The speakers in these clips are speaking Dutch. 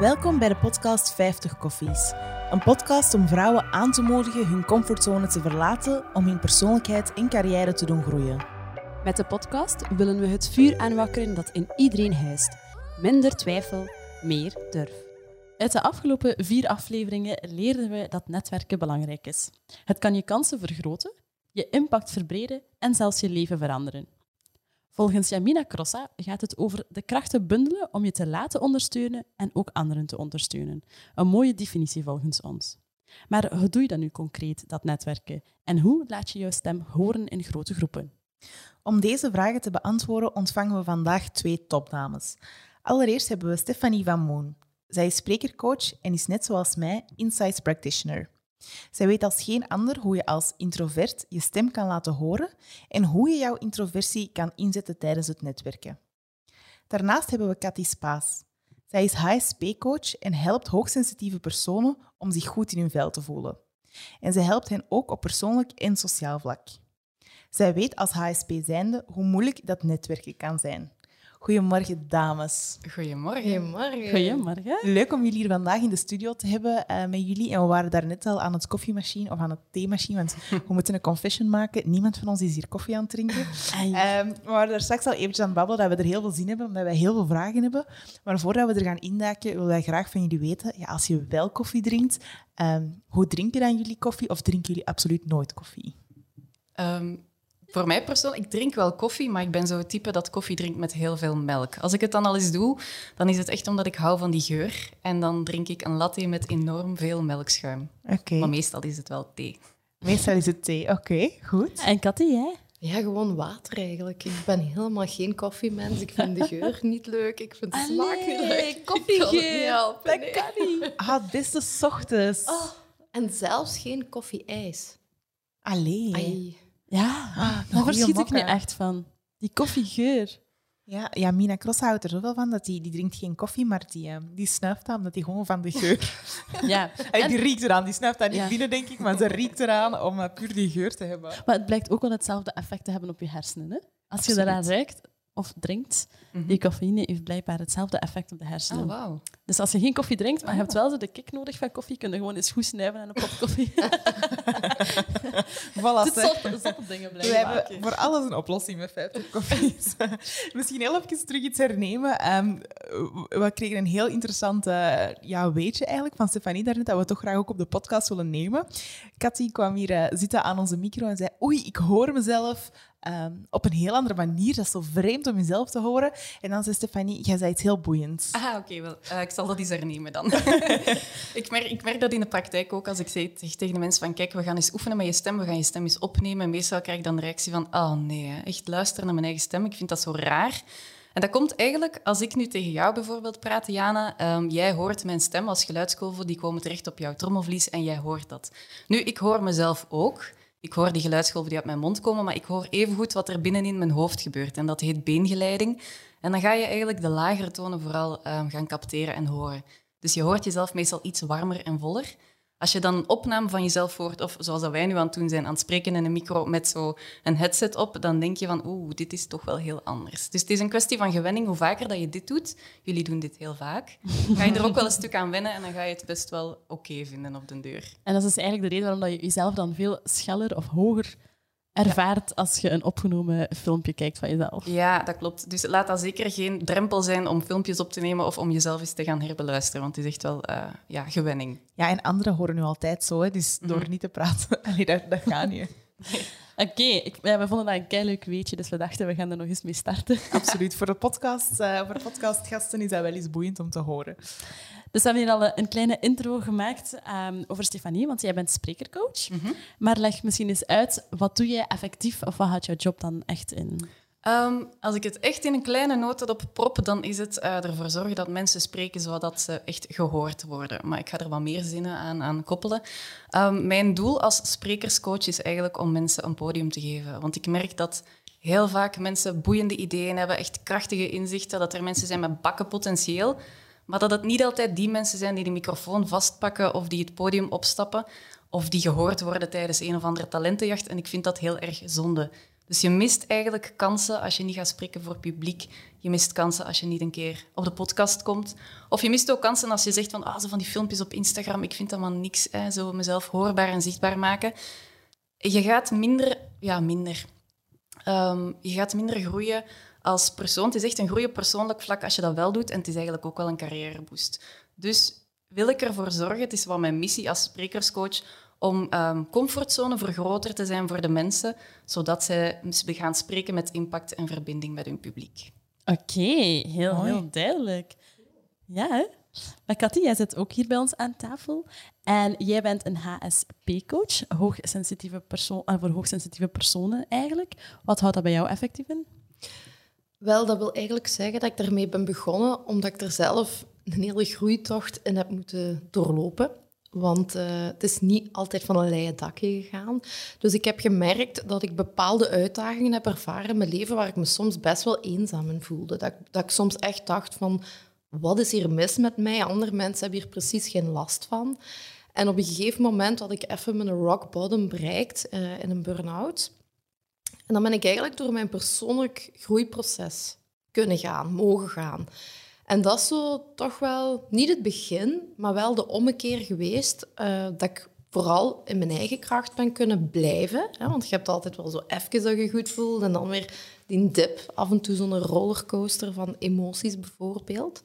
Welkom bij de podcast 50 Koffies. Een podcast om vrouwen aan te moedigen hun comfortzone te verlaten om hun persoonlijkheid en carrière te doen groeien. Met de podcast willen we het vuur aanwakkeren dat in iedereen huist. Minder twijfel, meer durf. Uit de afgelopen vier afleveringen leerden we dat netwerken belangrijk is. Het kan je kansen vergroten, je impact verbreden en zelfs je leven veranderen. Volgens Jamina Crossa gaat het over de krachten bundelen om je te laten ondersteunen en ook anderen te ondersteunen. Een mooie definitie volgens ons. Maar hoe doe je dat nu concreet, dat netwerken? En hoe laat je jouw stem horen in grote groepen? Om deze vragen te beantwoorden ontvangen we vandaag twee topdames. Allereerst hebben we Stephanie van Moon. Zij is sprekercoach en is net zoals mij Insights Practitioner. Zij weet als geen ander hoe je als introvert je stem kan laten horen en hoe je jouw introversie kan inzetten tijdens het netwerken. Daarnaast hebben we Cathy Spaas. Zij is HSP-coach en helpt hoogsensitieve personen om zich goed in hun vel te voelen. En zij helpt hen ook op persoonlijk en sociaal vlak. Zij weet als HSP zijnde hoe moeilijk dat netwerken kan zijn. Goedemorgen, dames. Goedemorgen. Goedemorgen. Goedemorgen. Leuk om jullie hier vandaag in de studio te hebben uh, met jullie. En we waren daar net al aan het koffiemachine of aan het theemachine, want we moeten een confession maken. Niemand van ons is hier koffie aan het drinken. Um, we waren daar straks al eventjes aan het babbelen dat we er heel veel zin hebben, omdat wij heel veel vragen hebben. Maar voordat we er gaan induiken, willen wij graag van jullie weten, ja, als je wel koffie drinkt, um, hoe drinken dan jullie koffie of drinken jullie absoluut nooit koffie? Um, voor mij persoonlijk, ik drink wel koffie, maar ik ben zo het type dat koffie drinkt met heel veel melk. Als ik het dan al eens doe, dan is het echt omdat ik hou van die geur. En dan drink ik een latte met enorm veel melkschuim. Okay. Maar meestal is het wel thee. Meestal is het thee, oké, okay, goed. En Cathy, jij? Ja, gewoon water eigenlijk. Ik ben helemaal geen koffiemens. Ik vind de geur niet leuk. Ik vind de smaak niet leuk. Koffiegeur. Dat kan niet. Ah, het beste s ochtends. Oh, en zelfs geen koffie-ijs. Allee. Ai. Ja, Ah, daar verschiet ik nu echt van. Die koffiegeur. Ja, ja, Mina Cross houdt er zoveel van dat die, die drinkt geen koffie, maar die, uh, die snuift aan, omdat die gewoon van de geur... Ja. Hey, die riekt eraan, die snuift aan niet Ja. binnen, denk ik, maar ze riekt eraan om uh, puur die geur te hebben. Maar het blijkt ook wel hetzelfde effect te hebben op je hersenen. Hè? Als je daaraan ruikt of drinkt, die cafeïne heeft blijkbaar hetzelfde effect op de hersenen. Oh, wauw. Dus als je geen koffie drinkt, maar je hebt wel zo de kick nodig van koffie, kun je gewoon eens goed snuiven aan een pot koffie. Voilà, Het zotte dingen We blijven hebben maken. voor alles een oplossing met 50 koffies. Misschien heel even terug iets hernemen. Ehm, we kregen een heel interessant eh, ja, weetje eigenlijk van Stefanie daarnet, dat we toch graag ook op de podcast willen nemen. Cathy kwam hier eh, zitten aan onze micro en zei oei, ik hoor mezelf ehm, op een heel andere manier. Dat is zo vreemd om jezelf te horen. En dan zei Stefanie, jij zei iets heel boeiends. Ah, oké, wel. Eh, ik zal dat eens hernemen dan. ik, merk, ik merk dat in de praktijk ook als ik zeg tegen de mensen van kijk, we gaan eens oefenen met je stem, we gaan je stem eens opnemen. En meestal krijg ik dan de reactie van oh nee, echt luisteren naar mijn eigen stem, ik vind dat zo raar. En dat komt eigenlijk, als ik nu tegen jou bijvoorbeeld praat, Jana, ehm, jij hoort mijn stem als geluidskolven, die komen terecht op jouw trommelvlies en jij hoort dat. Nu, ik hoor mezelf ook. Ik hoor die geluidsgolven die uit mijn mond komen, maar ik hoor evengoed wat er binnenin mijn hoofd gebeurt. En dat heet beengeleiding. En dan ga je eigenlijk de lagere tonen vooral ehm, gaan capteren en horen. Dus je hoort jezelf meestal iets warmer en voller. Als je dan een opname van jezelf hoort, of zoals dat wij nu aan het doen zijn, aan het spreken in een micro met zo een headset op, dan denk je van, oeh, dit is toch wel heel anders. Dus het is een kwestie van gewenning. Hoe vaker dat je dit doet, jullie doen dit heel vaak, ga je er ook wel een stuk aan wennen en dan ga je het best wel oké vinden op de deur. En dat is dus eigenlijk de reden waarom je jezelf dan veel scheller of hoger ervaart als je een opgenomen filmpje kijkt van jezelf. Ja, dat klopt. Dus laat dat zeker geen drempel zijn om filmpjes op te nemen of om jezelf eens te gaan herbeluisteren, want het is echt wel eh, ja, gewenning. Ja, en anderen horen nu altijd zo, hè, dus door niet te praten, allee, dat, dat gaat niet. Oké, ja, we vonden dat een keileuk weetje, dus we dachten we gaan er nog eens mee starten. Absoluut. Voor de, podcast, eh, voor de podcastgasten is dat wel eens boeiend om te horen. Dus we hebben hier al een- een kleine intro gemaakt ehm, over Stefanie, want jij bent sprekercoach. Maar leg misschien eens uit, wat doe jij effectief of wat houdt jouw job dan echt in? Ehm, als ik het echt in een kleine notendop prop, dan is het eh, ervoor zorgen dat mensen spreken zodat ze echt gehoord worden. Maar ik ga er wat meer zinnen aan, aan koppelen. Ehm, mijn doel als sprekerscoach is eigenlijk om mensen een podium te geven. Want ik merk dat heel vaak mensen boeiende ideeën hebben, echt krachtige inzichten, dat er mensen zijn met bakken potentieel. Maar dat het niet altijd die mensen zijn die de microfoon vastpakken of die het podium opstappen of die gehoord worden tijdens een of andere talentenjacht. En ik vind dat heel erg zonde. Dus je mist eigenlijk kansen als je niet gaat spreken voor publiek. Je mist kansen als je niet een keer op de podcast komt. Of je mist ook kansen als je zegt van, ah, zo van die filmpjes op Instagram, ik vind dat maar niks, hè, zo mezelf hoorbaar en zichtbaar maken. Je gaat minder, ja, minder. Ehm, je gaat minder groeien als persoon. Het is echt een groei op persoonlijk vlak als je dat wel doet. En het is eigenlijk ook wel een carrièreboost. Dus wil ik ervoor zorgen, het is wel mijn missie als sprekerscoach, om um, comfortzone vergroter te zijn voor de mensen, zodat zij gaan spreken met impact en verbinding met hun publiek. Oké, heel, heel duidelijk. Ja, hè? Maar Cathy, jij zit ook hier bij ons aan tafel. En jij bent een HSP-coach, hoogsensitieve persoon, uh, voor hoogsensitieve personen eigenlijk. Wat houdt dat bij jou effectief in? Wel, dat wil eigenlijk zeggen dat ik daarmee ben begonnen omdat ik er zelf een hele groeitocht in heb moeten doorlopen. Want uh, het is niet altijd van een leien dakje gegaan. Dus ik heb gemerkt dat ik bepaalde uitdagingen heb ervaren in mijn leven waar ik me soms best wel eenzaam in voelde. Dat, dat ik soms echt dacht van, wat is hier mis met mij? Andere mensen hebben hier precies geen last van. En op een gegeven moment had ik even mijn rock bottom bereikt uh, in een burn-out. En dan ben ik eigenlijk door mijn persoonlijk groeiproces kunnen gaan, mogen gaan. En dat is zo toch wel niet het begin, maar wel de ommekeer geweest uh, dat ik vooral in mijn eigen kracht ben kunnen blijven. Hè? Want je hebt altijd wel zo even dat je goed voelt en dan weer die dip, af en toe zo'n rollercoaster van emoties bijvoorbeeld.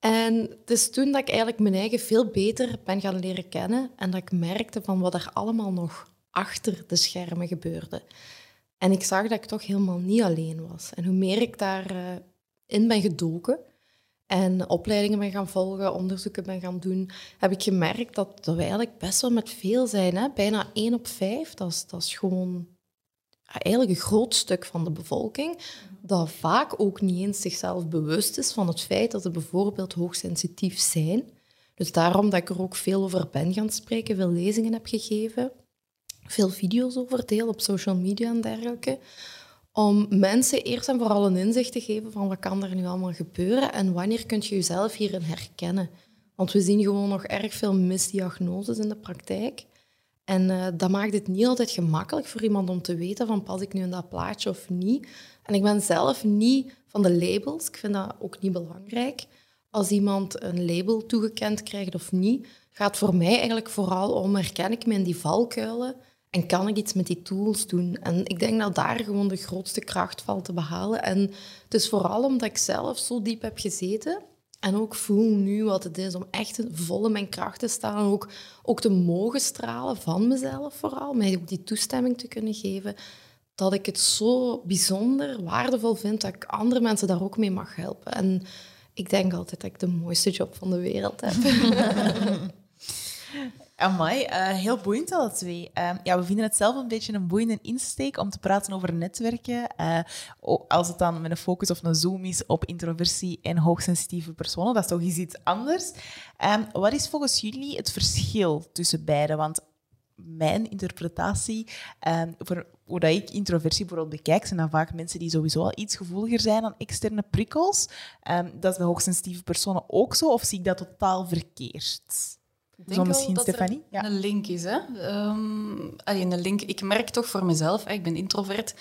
En het is toen dat ik eigenlijk mijn eigen veel beter ben gaan leren kennen en dat ik merkte van wat er allemaal nog achter de schermen gebeurde. En ik zag dat ik toch helemaal niet alleen was. En hoe meer ik daarin uh, in ben gedoken en opleidingen ben gaan volgen, onderzoeken ben gaan doen, heb ik gemerkt dat, we eigenlijk best wel met veel zijn. Hè? Bijna één op vijf, dat is, dat is gewoon eigenlijk een groot stuk van de bevolking, dat vaak ook niet eens zichzelf bewust is van het feit dat ze bijvoorbeeld hoogsensitief zijn. Dus daarom dat ik er ook veel over ben gaan spreken, veel lezingen heb gegeven veel video's over deel op social media en dergelijke. Om mensen eerst en vooral een inzicht te geven van wat kan er nu allemaal gebeuren en wanneer kun je jezelf hierin herkennen. Want we zien gewoon nog erg veel misdiagnoses in de praktijk. En uh, dat maakt het niet altijd gemakkelijk voor iemand om te weten van pas ik nu in dat plaatje of niet. En ik ben zelf niet van de labels. Ik vind dat ook niet belangrijk. Als iemand een label toegekend krijgt of niet, gaat voor mij eigenlijk vooral om herken ik me in die valkuilen en kan ik iets met die tools doen? En ik denk dat daar gewoon de grootste kracht valt te behalen. En het is vooral omdat ik zelf zo diep heb gezeten en ook voel nu wat het is om echt vol in mijn kracht te staan. En ook, ook te mogen stralen van mezelf vooral. Mij ook die toestemming te kunnen geven. Dat ik het zo bijzonder waardevol vind dat ik andere mensen daar ook mee mag helpen. En ik denk altijd dat ik de mooiste job van de wereld heb. Amai, uh, heel boeiend alle twee. Uh, ja, we vinden het zelf een beetje een boeiende insteek om te praten over netwerken. Uh, als het dan met een focus of een zoom is op introversie en hoogsensitieve personen, dat is toch iets anders. Um, wat is volgens jullie het verschil tussen beide? Want mijn interpretatie, um, voor hoe dat ik introversie bijvoorbeeld bekijk, zijn dan vaak mensen die sowieso al iets gevoeliger zijn aan externe prikkels. Dat is bij hoogsensitieve personen ook zo, of zie ik dat totaal verkeerd? Ik denk misschien, dat Stefanie? Ja. een link is. Hè? Um, een link. Ik merk toch voor mezelf, ik ben introvert.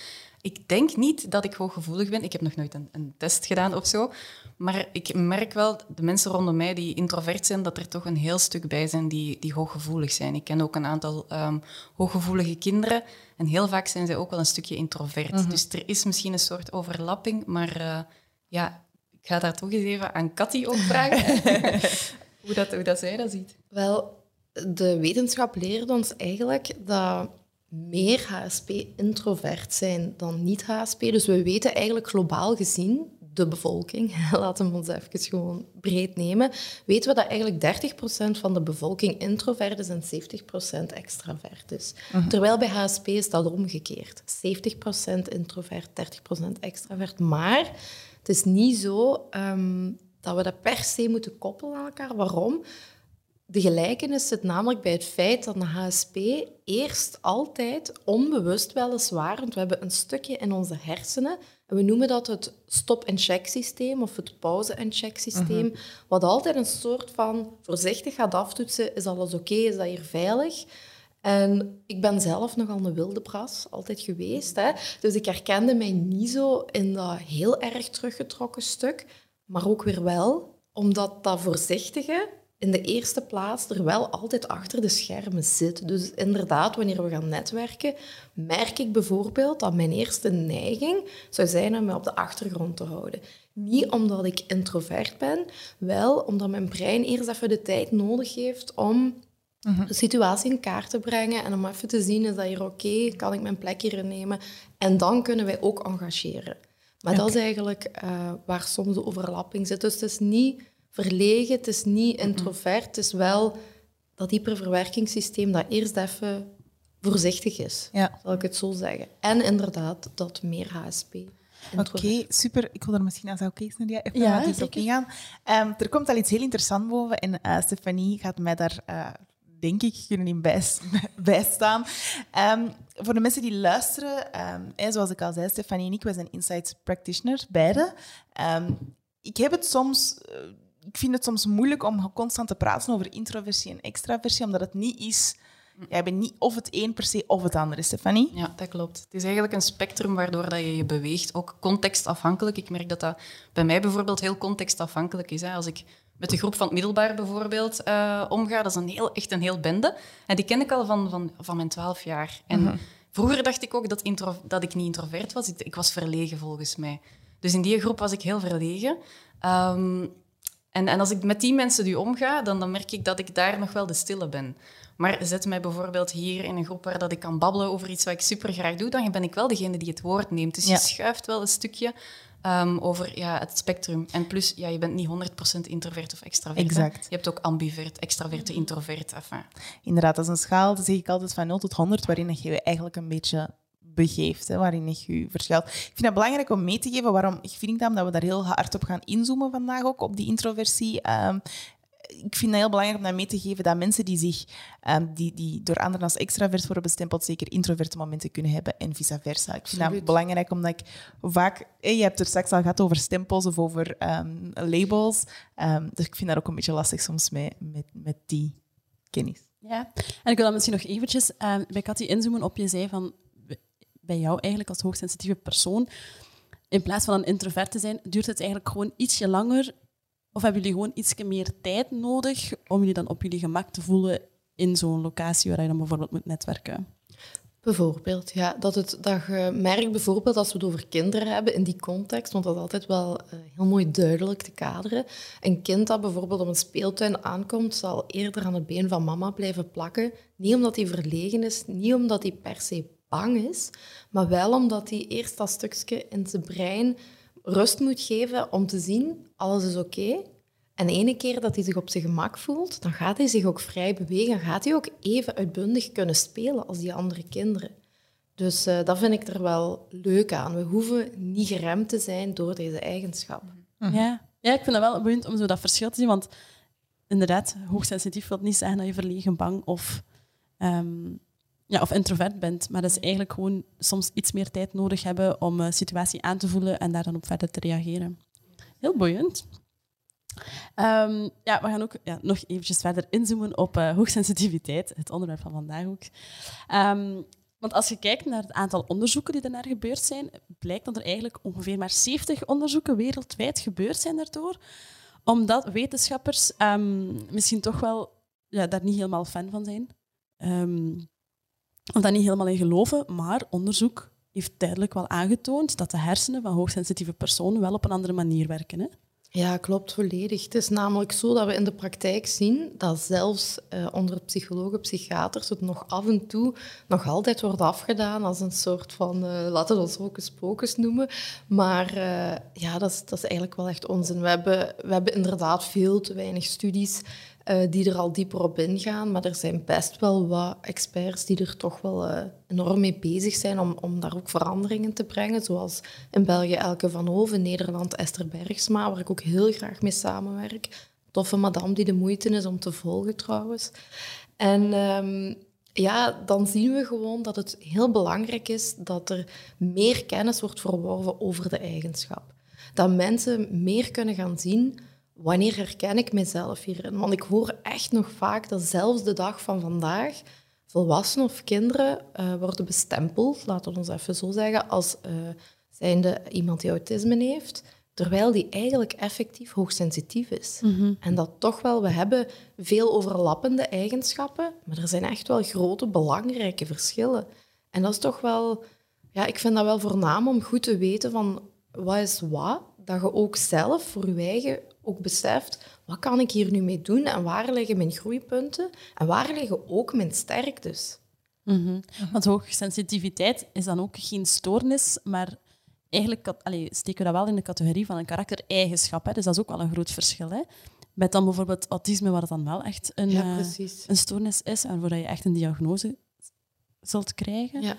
Ik denk niet dat ik hooggevoelig ben. Ik heb nog nooit een, een, test gedaan of zo. Maar ik merk wel, de mensen rondom mij die introvert zijn, dat er toch een heel stuk bij zijn die, die hooggevoelig zijn. Ik ken ook een aantal um, hooggevoelige kinderen. En heel vaak zijn zij ook wel een stukje introvert. Mhm. Dus er is misschien een soort overlapping. Maar uh, ja, ik ga daar toch eens even aan Cathy ook vragen. hoe, dat, hoe dat zij dat ziet. Wel, de wetenschap leert ons eigenlijk dat meer HSP introvert zijn dan niet-HSP. Dus we weten eigenlijk globaal gezien, de bevolking, laten we ons even gewoon breed nemen, weten we dat eigenlijk 30% van de bevolking introvert is en 70% extravert is. Mhm. Terwijl bij HSP is dat omgekeerd. 70% introvert, 30% extravert. Maar het is niet zo um, dat we dat per se moeten koppelen aan elkaar. Waarom? De gelijkenis zit namelijk bij het feit dat een HSP eerst altijd onbewust weliswaar, want we hebben een stukje in onze hersenen, en we noemen dat het stop-and-check systeem of het pauze-and-check systeem, mhm. wat altijd een soort van voorzichtig gaat aftoetsen, is alles oké, is dat hier veilig? En ik ben zelf nogal een wilde bras, altijd geweest. Hè? Dus ik herkende mij niet zo in dat heel erg teruggetrokken stuk. Maar ook weer wel, omdat dat voorzichtige in de eerste plaats er wel altijd achter de schermen zit. Dus inderdaad, wanneer we gaan netwerken, merk ik bijvoorbeeld dat mijn eerste neiging zou zijn om me op de achtergrond te houden. Niet omdat ik introvert ben, wel omdat mijn brein eerst even de tijd nodig heeft om de situatie in kaart te brengen en om even te zien, is dat hier oké, kan ik mijn plek hier innemen? En dan kunnen wij ook engageren. Maar dat is eigenlijk uh, waar soms de overlapping zit. Dus het is niet verlegen, het is niet introvert, het is wel dat hyperverwerkingssysteem dat eerst even voorzichtig is, ja. zal ik het zo zeggen. En inderdaad, dat meer HSP. Oké, super. Ik wil er misschien als oké is, Nadia, even ja, iets op ingaan. Um, er komt al iets heel interessants boven en uh, Stefanie gaat mij daar, uh, denk ik, kunnen in bijstaan. Um, voor de mensen die luisteren, um, zoals ik al zei, Stefanie en ik, wij zijn Insights Practitioner, beide. ik heb het soms... Uh, ik vind het soms moeilijk om constant te praten over introversie en extraversie, omdat het niet is... Jij bent niet of het een per se of het ander, Stefanie. Ja, dat klopt. Het is eigenlijk een spectrum waardoor dat je je beweegt, ook contextafhankelijk. Ik merk dat dat bij mij bijvoorbeeld heel contextafhankelijk is. Als ik met de groep van het middelbaar bijvoorbeeld uh, omga, dat is een heel, echt een heel bende. En die ken ik al van, van, van mijn twaalf jaar. En mhm. vroeger dacht ik ook dat, intro, dat ik niet introvert was. Ik, ik, was verlegen, volgens mij. Dus in die groep was ik heel verlegen. Um, en, en als ik met die mensen nu omga, dan, dan merk ik dat ik daar nog wel de stille ben. Maar zet mij bijvoorbeeld hier in een groep waar dat ik kan babbelen over iets wat ik super graag doe, dan ben ik wel degene die het woord neemt. Dus je schuift wel een stukje um, over ja, het spectrum. En plus, ja, je bent niet 100% introvert of extravert. Exact. Je hebt ook ambivert, extraverte, introvert. Enfin. Inderdaad, dat is een schaal, dat zeg ik altijd, van 0 tot 100, waarin je je eigenlijk een beetje begeeft, hè, waarin je je verschilt. Ik vind het belangrijk om mee te geven waarom ik vind dat we daar heel hard op gaan inzoomen vandaag ook, op die introversie. Um, ik vind het heel belangrijk om dat mee te geven dat mensen die zich um, die, die door anderen als extravert worden bestempeld, zeker introverte momenten kunnen hebben en vice versa. Ik vind Absoluut. dat belangrijk omdat ik vaak, je hebt het straks al gehad over stempels of over um, labels. dus ik vind dat ook een beetje lastig soms met, met, met die kennis. Ja, en ik wil dan misschien nog eventjes bij Cathy inzoomen op je zei van bij jou eigenlijk als hoogsensitieve persoon, in plaats van een introvert te zijn, duurt het eigenlijk gewoon ietsje langer? Of hebben jullie gewoon iets meer tijd nodig om jullie dan op jullie gemak te voelen in zo'n locatie waar je dan bijvoorbeeld moet netwerken? Bijvoorbeeld, ja. Dat, het, dat je merkt bijvoorbeeld als we het over kinderen hebben in die context, want dat is altijd wel uh, heel mooi duidelijk te kaderen. Een kind dat bijvoorbeeld op een speeltuin aankomt, zal eerder aan het been van mama blijven plakken. Niet omdat hij verlegen is, niet omdat hij per se bang is, maar wel omdat hij eerst dat stukje in zijn brein rust moet geven om te zien, alles is oké. En de ene keer dat hij zich op zijn gemak voelt, dan gaat hij zich ook vrij bewegen. Dan gaat hij ook even uitbundig kunnen spelen als die andere kinderen. Dus uh, dat vind ik er wel leuk aan. We hoeven niet geremd te zijn door deze eigenschap. Mhm. Ja. ja, ik vind het wel boeiend om zo dat verschil te zien. Want inderdaad, hoogsensitief wil niet zeggen dat je verlegen, bang of ehm, ja, of introvert bent. Maar dat is eigenlijk gewoon soms iets meer tijd nodig hebben om een situatie aan te voelen en daar dan op verder te reageren. Heel boeiend. Um, ja, we gaan ook ja, nog eventjes verder inzoomen op uh, hoogsensitiviteit, het onderwerp van vandaag ook. Um, want als je kijkt naar het aantal onderzoeken die daarnaar gebeurd zijn, blijkt dat er eigenlijk ongeveer maar 70 onderzoeken wereldwijd gebeurd zijn daardoor. Omdat wetenschappers um, misschien toch wel ja, daar niet helemaal fan van zijn. Of daar niet helemaal in geloven, maar onderzoek heeft duidelijk wel aangetoond dat de hersenen van hoogsensitieve personen wel op een andere manier werken. Hè? Ja, klopt volledig. Het is namelijk zo dat we in de praktijk zien dat zelfs uh, onder psychologen, psychiaters het nog af en toe nog altijd wordt afgedaan als een soort van, uh, laten we ons hocus pocus noemen. Maar uh, ja, dat is, dat is eigenlijk wel echt onzin. We hebben, we hebben inderdaad veel te weinig studies uh, die er al dieper op ingaan. Maar er zijn best wel wat experts die er toch wel uh, enorm mee bezig zijn om, om daar ook veranderingen te brengen. Zoals in België Elke van Hoven, Nederland Esther Bergsma, waar ik ook heel graag mee samenwerk. Toffe madame die de moeite is om te volgen trouwens. En um, ja, dan zien we gewoon dat het heel belangrijk is dat er meer kennis wordt verworven over de eigenschap. Dat mensen meer kunnen gaan zien wanneer herken ik mezelf hierin? Want ik hoor echt nog vaak dat zelfs de dag van vandaag volwassenen of kinderen eh, worden bestempeld, laten we ons even zo zeggen, als uh, zijnde iemand die autisme heeft, terwijl die eigenlijk effectief hoogsensitief is. En dat toch wel, we hebben veel overlappende eigenschappen, maar er zijn echt wel grote, belangrijke verschillen. En dat is toch wel, ja, ik vind dat wel voornaam om goed te weten van wat is wat, dat je ook zelf voor je eigen ook beseft, wat kan ik hier nu mee doen en waar liggen mijn groeipunten en waar liggen ook mijn sterktes. Mm Want hoogsensitiviteit is dan ook geen stoornis, maar eigenlijk allee, steken we dat wel in de categorie van een karaktereigenschap. Hè? Dus dat is ook wel een groot verschil. Hè? Met dan bijvoorbeeld autisme, waar het dan wel echt een, ja, uh, een stoornis is en waarvoor je echt een diagnose zult krijgen. Ja.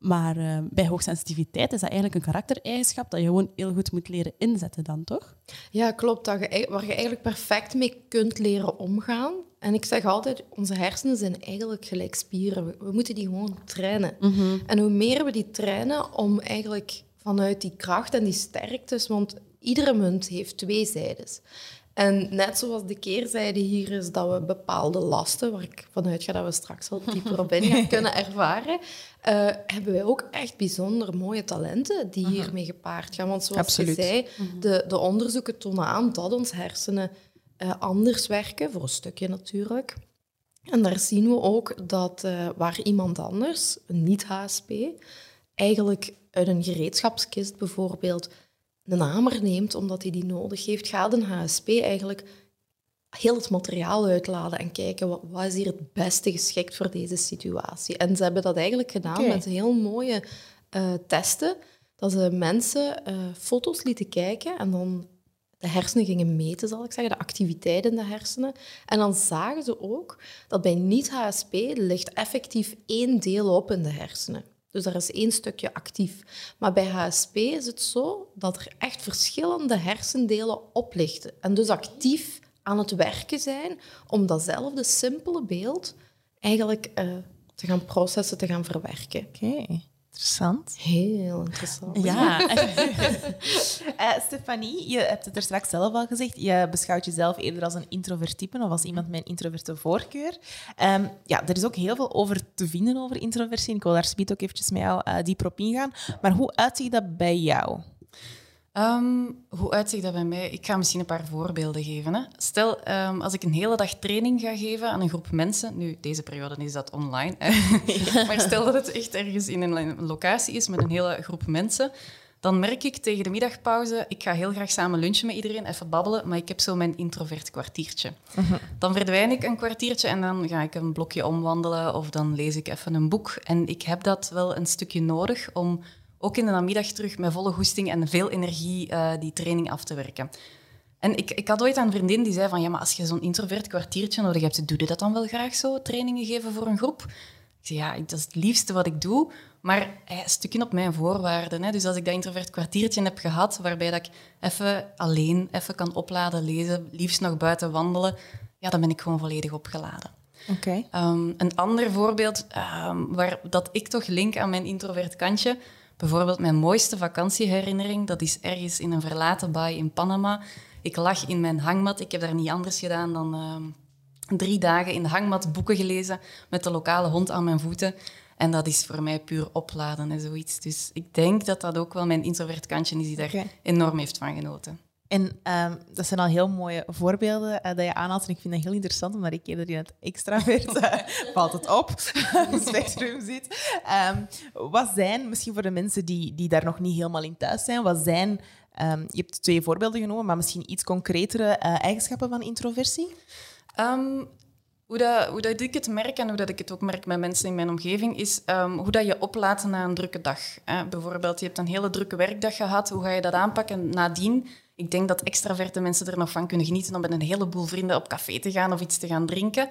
Maar uh, bij hoogsensitiviteit is dat eigenlijk een karaktereigenschap dat je gewoon heel goed moet leren inzetten dan, toch? Ja, klopt. Dat je, waar je eigenlijk perfect mee kunt leren omgaan. En ik zeg altijd, onze hersenen zijn eigenlijk gelijk spieren. We, we moeten die gewoon trainen. Mm -hmm. En hoe meer we die trainen om eigenlijk vanuit die kracht en die sterktes, want iedere munt heeft twee zijdes. En net zoals de keerzijde hier is dat we bepaalde lasten, waar ik vanuit ga dat we straks wel dieper op in gaan kunnen ervaren, uh, hebben wij ook echt bijzonder mooie talenten die hiermee gepaard gaan. Want zoals Absoluut. je zei, de, de onderzoeken tonen aan dat ons hersenen uh, anders werken, voor een stukje natuurlijk. En daar zien we ook dat uh, waar iemand anders, een niet-HSP, eigenlijk uit een gereedschapskist bijvoorbeeld een hamer neemt omdat hij die nodig heeft, gaat een HSP eigenlijk heel het materiaal uitladen en kijken wat, wat is hier het beste geschikt voor deze situatie. En ze hebben dat eigenlijk gedaan met heel mooie eh, testen, dat ze mensen eh, foto's lieten kijken en dan de hersenen gingen meten, zal ik zeggen, de activiteit in de hersenen. En dan zagen ze ook dat bij niet-HSP ligt effectief één deel op in de hersenen. Dus daar is één stukje actief. Maar bij HSP is het zo dat er echt verschillende hersendelen oplichten. En dus actief aan het werken zijn om datzelfde simpele beeld eigenlijk uh, te gaan processen, te gaan verwerken. Oké. Interessant. Heel interessant. Ja. uh, Stefanie, je hebt het er straks zelf al gezegd. Je beschouwt jezelf eerder als een introvert type of als iemand met een introverte voorkeur. Um, ja, er is ook heel veel over te vinden over introversie. Ik wil daar speed ook eventjes met jou uh, dieper op ingaan. Maar hoe uitziet dat bij jou? Um, hoe uitziet dat bij mij? Ik ga misschien een paar voorbeelden geven. Hè. Stel, um, als ik een hele dag training ga geven aan een groep mensen, nu, deze periode is dat online, maar stel dat het echt ergens in een locatie is met een hele groep mensen, dan merk ik tegen de middagpauze, ik ga heel graag samen lunchen met iedereen, even babbelen, maar ik heb zo mijn introvert kwartiertje. Uh -huh. Dan verdwijn ik een kwartiertje en dan ga ik een blokje omwandelen of dan lees ik even een boek. En ik heb dat wel een stukje nodig om ook in de namiddag terug met volle goesting en veel energie uh, die training af te werken. En ik, ik had ooit een vriendin die zei van, ja, maar als je zo'n introvert kwartiertje nodig hebt, doe je dat dan wel graag zo, trainingen geven voor een groep? Ik zei, ja, dat is het liefste wat ik doe, maar hey, een stukje op mijn voorwaarden. Hè. Dus als ik dat introvert kwartiertje heb gehad, waarbij dat ik even alleen even kan opladen, lezen, liefst nog buiten wandelen, ja, dan ben ik gewoon volledig opgeladen. Okay. Um, een ander voorbeeld, um, waar dat ik toch link aan mijn introvert kantje, Bijvoorbeeld mijn mooiste vakantieherinnering, dat is ergens in een verlaten baai in Panama. Ik lag in mijn hangmat. Ik heb daar niet anders gedaan dan uh, drie dagen in de hangmat boeken gelezen met de lokale hond aan mijn voeten. En dat is voor mij puur opladen en zoiets. Dus ik denk dat dat ook wel mijn introvert kantje is die daar okay. enorm heeft van genoten. En um, dat zijn al heel mooie voorbeelden uh, dat je aanhaalt. En ik vind dat heel interessant, omdat ik eerder in het extravert uh, valt het op, spectrum zit. Um, wat zijn, misschien voor de mensen die, die daar nog niet helemaal in thuis zijn, wat zijn, um, je hebt twee voorbeelden genomen, maar misschien iets concretere uh, eigenschappen van introversie? hoe, dat, hoe dat ik het merk en hoe dat ik het ook merk met mensen in mijn omgeving, is hoe dat je oplaat na een drukke dag. bijvoorbeeld, je hebt een hele drukke werkdag gehad, hoe ga je dat aanpakken nadien? Ik denk dat extraverte mensen er nog van kunnen genieten om met een heleboel vrienden op café te gaan of iets te gaan drinken.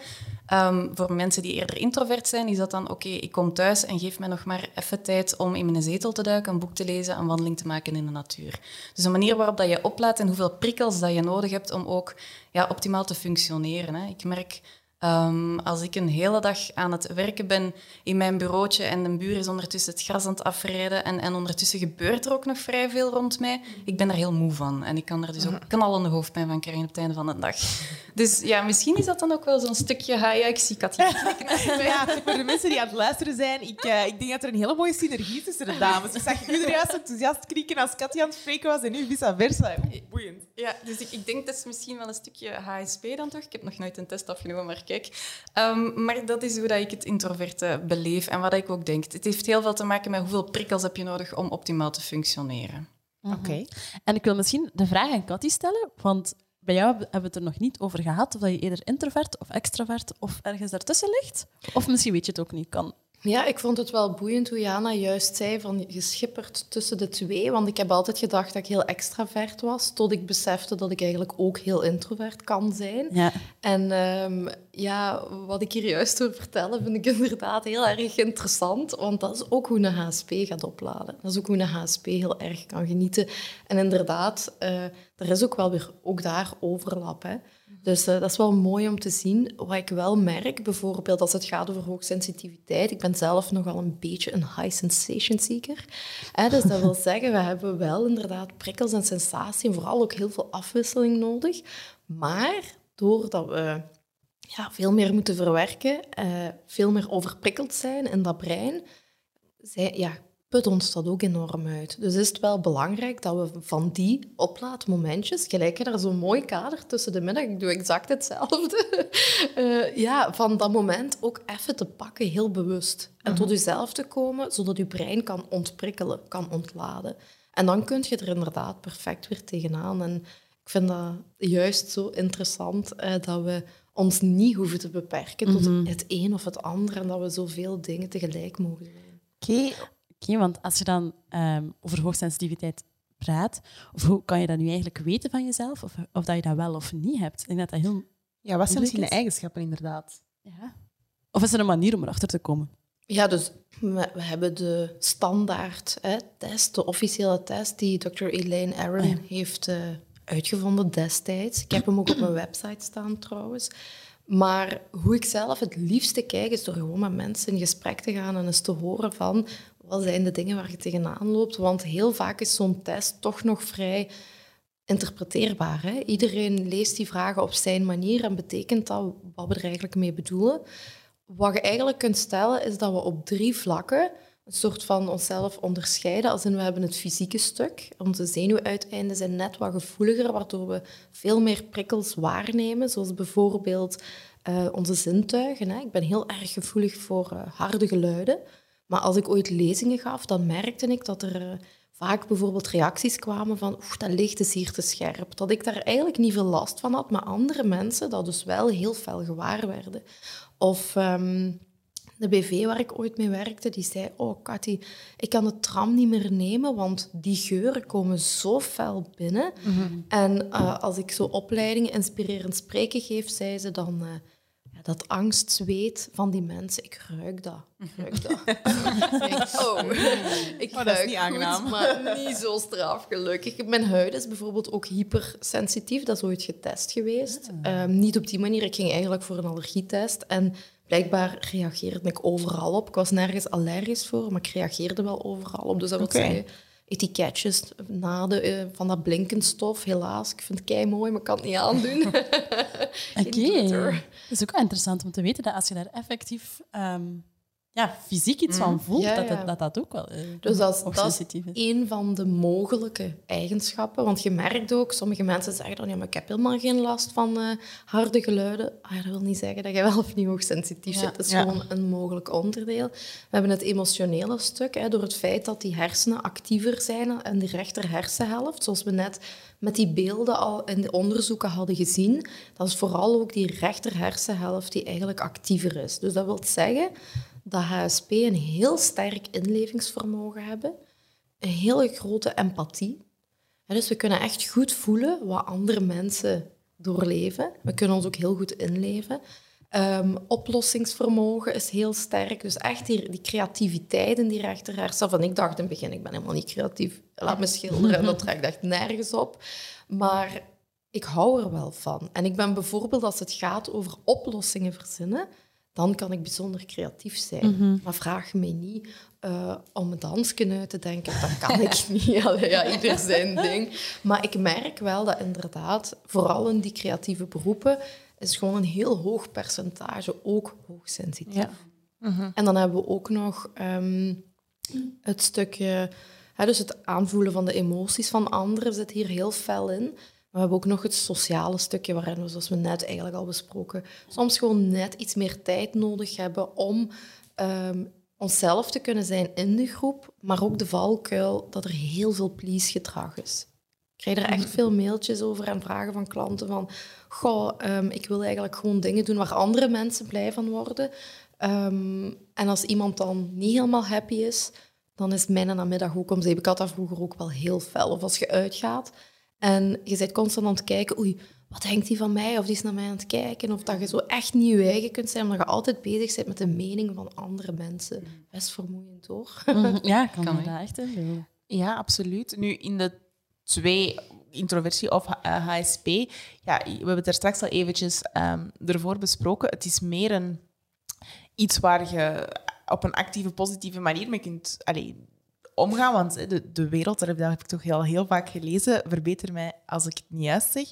Um, voor mensen die eerder introvert zijn, is dat dan oké, ik kom thuis en geef mij nog maar even tijd om in mijn zetel te duiken, een boek te lezen, een wandeling te maken in de natuur. Dus een manier waarop dat je oplaat en hoeveel prikkels dat je nodig hebt om ook ja, optimaal te functioneren. Hè. Ik merk Ehm, als ik een hele dag aan het werken ben in mijn bureautje en de buur is ondertussen het gras aan het afrijden en, en ondertussen gebeurt er ook nog vrij veel rond mij, ik ben daar heel moe van. En ik kan er dus ook knallende hoofdpijn van krijgen op het einde van de dag. Dus ja, misschien is dat dan ook wel zo'n stukje... Ha, ja, ik zie Katja. Ja, voor de mensen die aan het luisteren zijn, ik, eh, ik denk dat er een hele mooie synergie tussen de dames. Ik zag u er juist enthousiast krieken als Katja aan het spreken was en nu vice versa. Boeiend. Ja, dus ik, ik denk dat is misschien wel een stukje HSP dan toch. Ik heb nog nooit een test afgenomen, maar kijk. Ehm, maar dat is hoe dat ik het introverte beleef en wat ik ook denk. Het heeft heel veel te maken met hoeveel prikkels heb je nodig om optimaal te functioneren. Oké. En ik wil misschien de vraag aan Cathy stellen, want bij jou hebben we het er nog niet over gehad of dat je eerder introvert of extravert of ergens daartussen ligt. Of misschien weet je het ook niet. Kan. Ja, ik vond het wel boeiend hoe Jana juist zei van je schippert tussen de twee. Want ik heb altijd gedacht dat ik heel extravert was, tot ik besefte dat ik eigenlijk ook heel introvert kan zijn. Ja. En ehm, ja, wat ik hier juist wil vertellen, vind ik inderdaad heel erg interessant. Want dat is ook hoe een HSP gaat opladen. Dat is ook hoe een HSP heel erg kan genieten. En inderdaad, eh, er is ook wel weer ook daar overlap. Hè. Dus eh, dat is wel mooi om te zien. Wat ik wel merk, bijvoorbeeld als het gaat over hoogsensitiviteit. Ik ben zelf nogal een beetje een high sensation seeker. Hè, dus dat wil zeggen, we hebben wel inderdaad prikkels en sensatie. En vooral ook heel veel afwisseling nodig. Maar doordat we ja, veel meer moeten verwerken, eh, veel meer overprikkeld zijn in dat brein, zij, ja, put ons dat ook enorm uit. Dus is het wel belangrijk dat we van die oplaadmomentjes, gelijk je daar zo'n mooi kader tussen de middag, ik doe exact hetzelfde, eh, ja, van dat moment ook even te pakken, heel bewust. En tot jezelf te komen, zodat je brein kan ontprikkelen, kan ontladen. En dan kun je er inderdaad perfect weer tegenaan. En ik vind dat juist zo interessant, eh, dat we ons niet hoeven te beperken tot het een of het ander en dat we zoveel dingen tegelijk mogen doen. Oké. Oké, want als je dan ehm, over hoogsensitiviteit praat, of hoe kan je dat nu eigenlijk weten van jezelf, of, of dat je dat wel of niet hebt? Ik denk dat dat heel... Ja, wat zijn misschien de eigenschappen inderdaad? Ja. Of is er een manier om erachter te komen? Ja, dus we, we hebben de standaard hè, test, de officiële test die Dr. Elaine Aron Oh ja. heeft eh, uitgevonden destijds. Ik heb hem ook op mijn website staan trouwens. Maar hoe ik zelf het liefste kijk, is door gewoon met mensen in gesprek te gaan en eens te horen van wat zijn de dingen waar je tegenaan loopt. Want heel vaak is zo'n test toch nog vrij interpreteerbaar. Hè? Iedereen leest die vragen op zijn manier en betekent dat wat we er eigenlijk mee bedoelen. Wat je eigenlijk kunt stellen is dat we op drie vlakken een soort van onszelf onderscheiden. Als in we hebben het fysieke stuk. Onze zenuwuiteinden zijn net wat gevoeliger, waardoor we veel meer prikkels waarnemen, zoals bijvoorbeeld eh, onze zintuigen. Hè. Ik ben heel erg gevoelig voor eh, harde geluiden. Maar als ik ooit lezingen gaf, dan merkte ik dat er eh, vaak bijvoorbeeld reacties kwamen van oeh, dat licht is hier te scherp. Dat ik daar eigenlijk niet veel last van had, maar andere mensen dat dus wel heel fel gewaar werden. Of ehm, de BV waar ik ooit mee werkte, die zei, oh Cathy, ik kan de tram niet meer nemen, want die geuren komen zo fel binnen. En eh, als ik zo opleidingen inspirerend spreken geef, zei ze dan... eh, dat angstzweet van die mensen, ik ruik dat. Ik ruik dat. Ik denk, oh, ik Oh, dat is niet goed, aangenaam. maar niet zo straf, gelukkig. Mijn huid is bijvoorbeeld ook hypersensitief. Dat is ooit getest geweest. Ehm, niet op die manier. Ik ging eigenlijk voor een allergietest. En blijkbaar reageerde ik overal op. Ik was nergens allergisch voor, maar ik reageerde wel overal op. Dus dat wil zeggen, etiketjes na de, eh, van dat blinkend stof. Helaas, ik vind het kei mooi, maar ik kan het niet aandoen. Oké. is ook wel interessant om te weten dat als je daar effectief ehm, ja, fysiek iets van voelt, Ja, dat, ja. dat, dat dat ook wel eh, Dus dat is, dat is een van de mogelijke eigenschappen. Want je merkt ook, sommige mensen zeggen dan, ja, maar ik heb helemaal geen last van eh, harde geluiden. Ah, dat wil niet zeggen dat je wel of niet hoogsensitief Ja. zit. Het is gewoon een mogelijk onderdeel. We hebben het emotionele stuk, hè, door het feit dat die hersenen actiever zijn en die rechter hersenhelft, zoals we net met die beelden al in de onderzoeken hadden gezien, dat is vooral ook die rechter hersenhelft die eigenlijk actiever is. Dus dat wil zeggen dat HSP een heel sterk inlevingsvermogen hebben, een hele grote empathie. Dus we kunnen echt goed voelen wat andere mensen doorleven. We kunnen ons ook heel goed inleven. Ehm, oplossingsvermogen is heel sterk. Dus echt die, die creativiteit in die rechter. Van ik dacht in het begin, ik ben helemaal niet creatief. Laat me schilderen. En dat trekt echt nergens op. Maar ik hou er wel van. En ik ben bijvoorbeeld, als het gaat over oplossingen verzinnen, dan kan ik bijzonder creatief zijn. Maar vraag mij niet uh, om een dansje uit te denken. Dat kan ik niet. Allee, ja, ieder zijn ding. Maar ik merk wel dat inderdaad, vooral in die creatieve beroepen, is gewoon een heel hoog percentage ook hoogsensitief. Ja. En dan hebben we ook nog ehm, het stukje, hè, dus het aanvoelen van de emoties van anderen zit hier heel fel in. Maar we hebben ook nog het sociale stukje waarin we, zoals we net eigenlijk al besproken, soms gewoon net iets meer tijd nodig hebben om um, onszelf te kunnen zijn in de groep, maar ook de valkuil dat er heel veel please-gedrag is. Ik krijg er echt mm. veel mailtjes over en vragen van klanten van goh, um, ik wil eigenlijk gewoon dingen doen waar andere mensen blij van worden. Um, en als iemand dan niet helemaal happy is, dan is mijn namiddag ook om zeep. Ik had dat vroeger ook wel heel fel. Of als je uitgaat en je bent constant aan het kijken, oei, wat denkt hij van mij? Of die is naar mij aan het kijken. Of dat je zo echt niet je eigen kunt zijn, omdat je altijd bezig bent met de mening van andere mensen. Best vermoeiend, hoor. Mhm. Ja, kan, kan dat echt Ja, absoluut. Nu, in de twee introversie of HSP, ja, we hebben het er straks al eventjes um, ervoor besproken. Het is meer een, iets waar je op een actieve, positieve manier mee kunt... Allez, omgaan. Want de, de wereld, daar heb ik toch heel, heel vaak gelezen, verbeter mij als ik het niet juist zeg,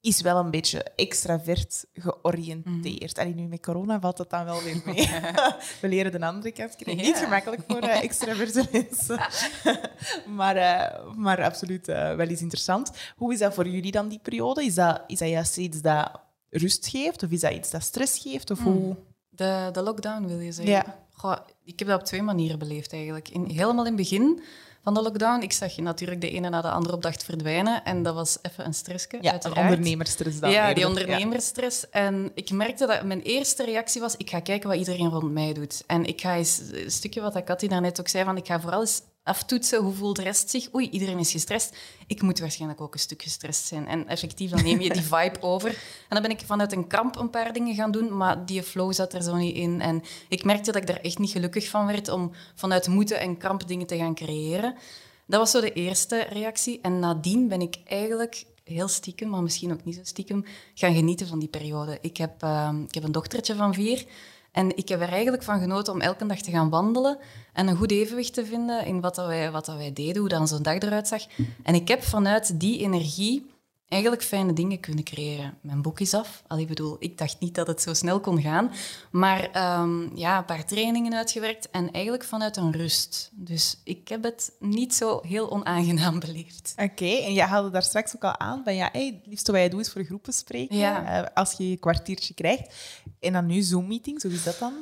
is wel een beetje extravert georiënteerd. Mm. nu met corona valt dat dan wel weer mee. We leren de andere kant kennen. Niet gemakkelijk voor uh, extraverte mensen. maar, uh, maar absoluut uh, wel eens interessant. Hoe is dat voor jullie dan, die periode? Is dat, is dat juist iets dat rust geeft? Of is dat iets dat stress geeft? Of mm. hoe... de, de lockdown, wil je zeggen? Ja. Goh, ik heb dat op twee manieren beleefd eigenlijk. In, helemaal in het begin van de lockdown, ik zag je natuurlijk de ene na de andere opdracht verdwijnen. En dat was even een stressje, ja, uiteraard. ondernemersstress dan. Ja, die ondernemersstress. En ik merkte dat mijn eerste reactie was, ik ga kijken wat iedereen rond mij doet. En ik ga eens, een stukje wat Cathy daarnet ook zei, van ik ga vooral eens aftoetsen. Hoe voelt de rest zich? Oei, iedereen is gestrest. Ik moet waarschijnlijk ook een stuk gestrest zijn. En effectief, dan neem je die vibe over. En dan ben ik vanuit een kramp een paar dingen gaan doen, maar die flow zat er zo niet in. En ik merkte dat ik daar echt niet gelukkig van werd om vanuit moeten en kramp dingen te gaan creëren. Dat was zo de eerste reactie. En nadien ben ik eigenlijk heel stiekem, maar misschien ook niet zo stiekem, gaan genieten van die periode. Ik heb, uh, ik heb een dochtertje van vier. En ik heb er eigenlijk van genoten om elke dag te gaan wandelen en een goed evenwicht te vinden in wat, dat wij, wat dat wij deden, hoe dan zo'n dag eruit zag. En ik heb vanuit die energie eigenlijk fijne dingen kunnen creëren. Mijn boek is af. Al, ik bedoel, ik dacht niet dat het zo snel kon gaan. Maar um, ja, een paar trainingen uitgewerkt en eigenlijk vanuit een rust. Dus ik heb het niet zo heel onaangenaam beleefd. Oké, en jij haalde daar straks ook al aan van ja, hey, het liefste wat je doet is voor groepen spreken. Ja. Uh, als je een kwartiertje krijgt. En dan nu Zoom-meetings, hoe is dat dan?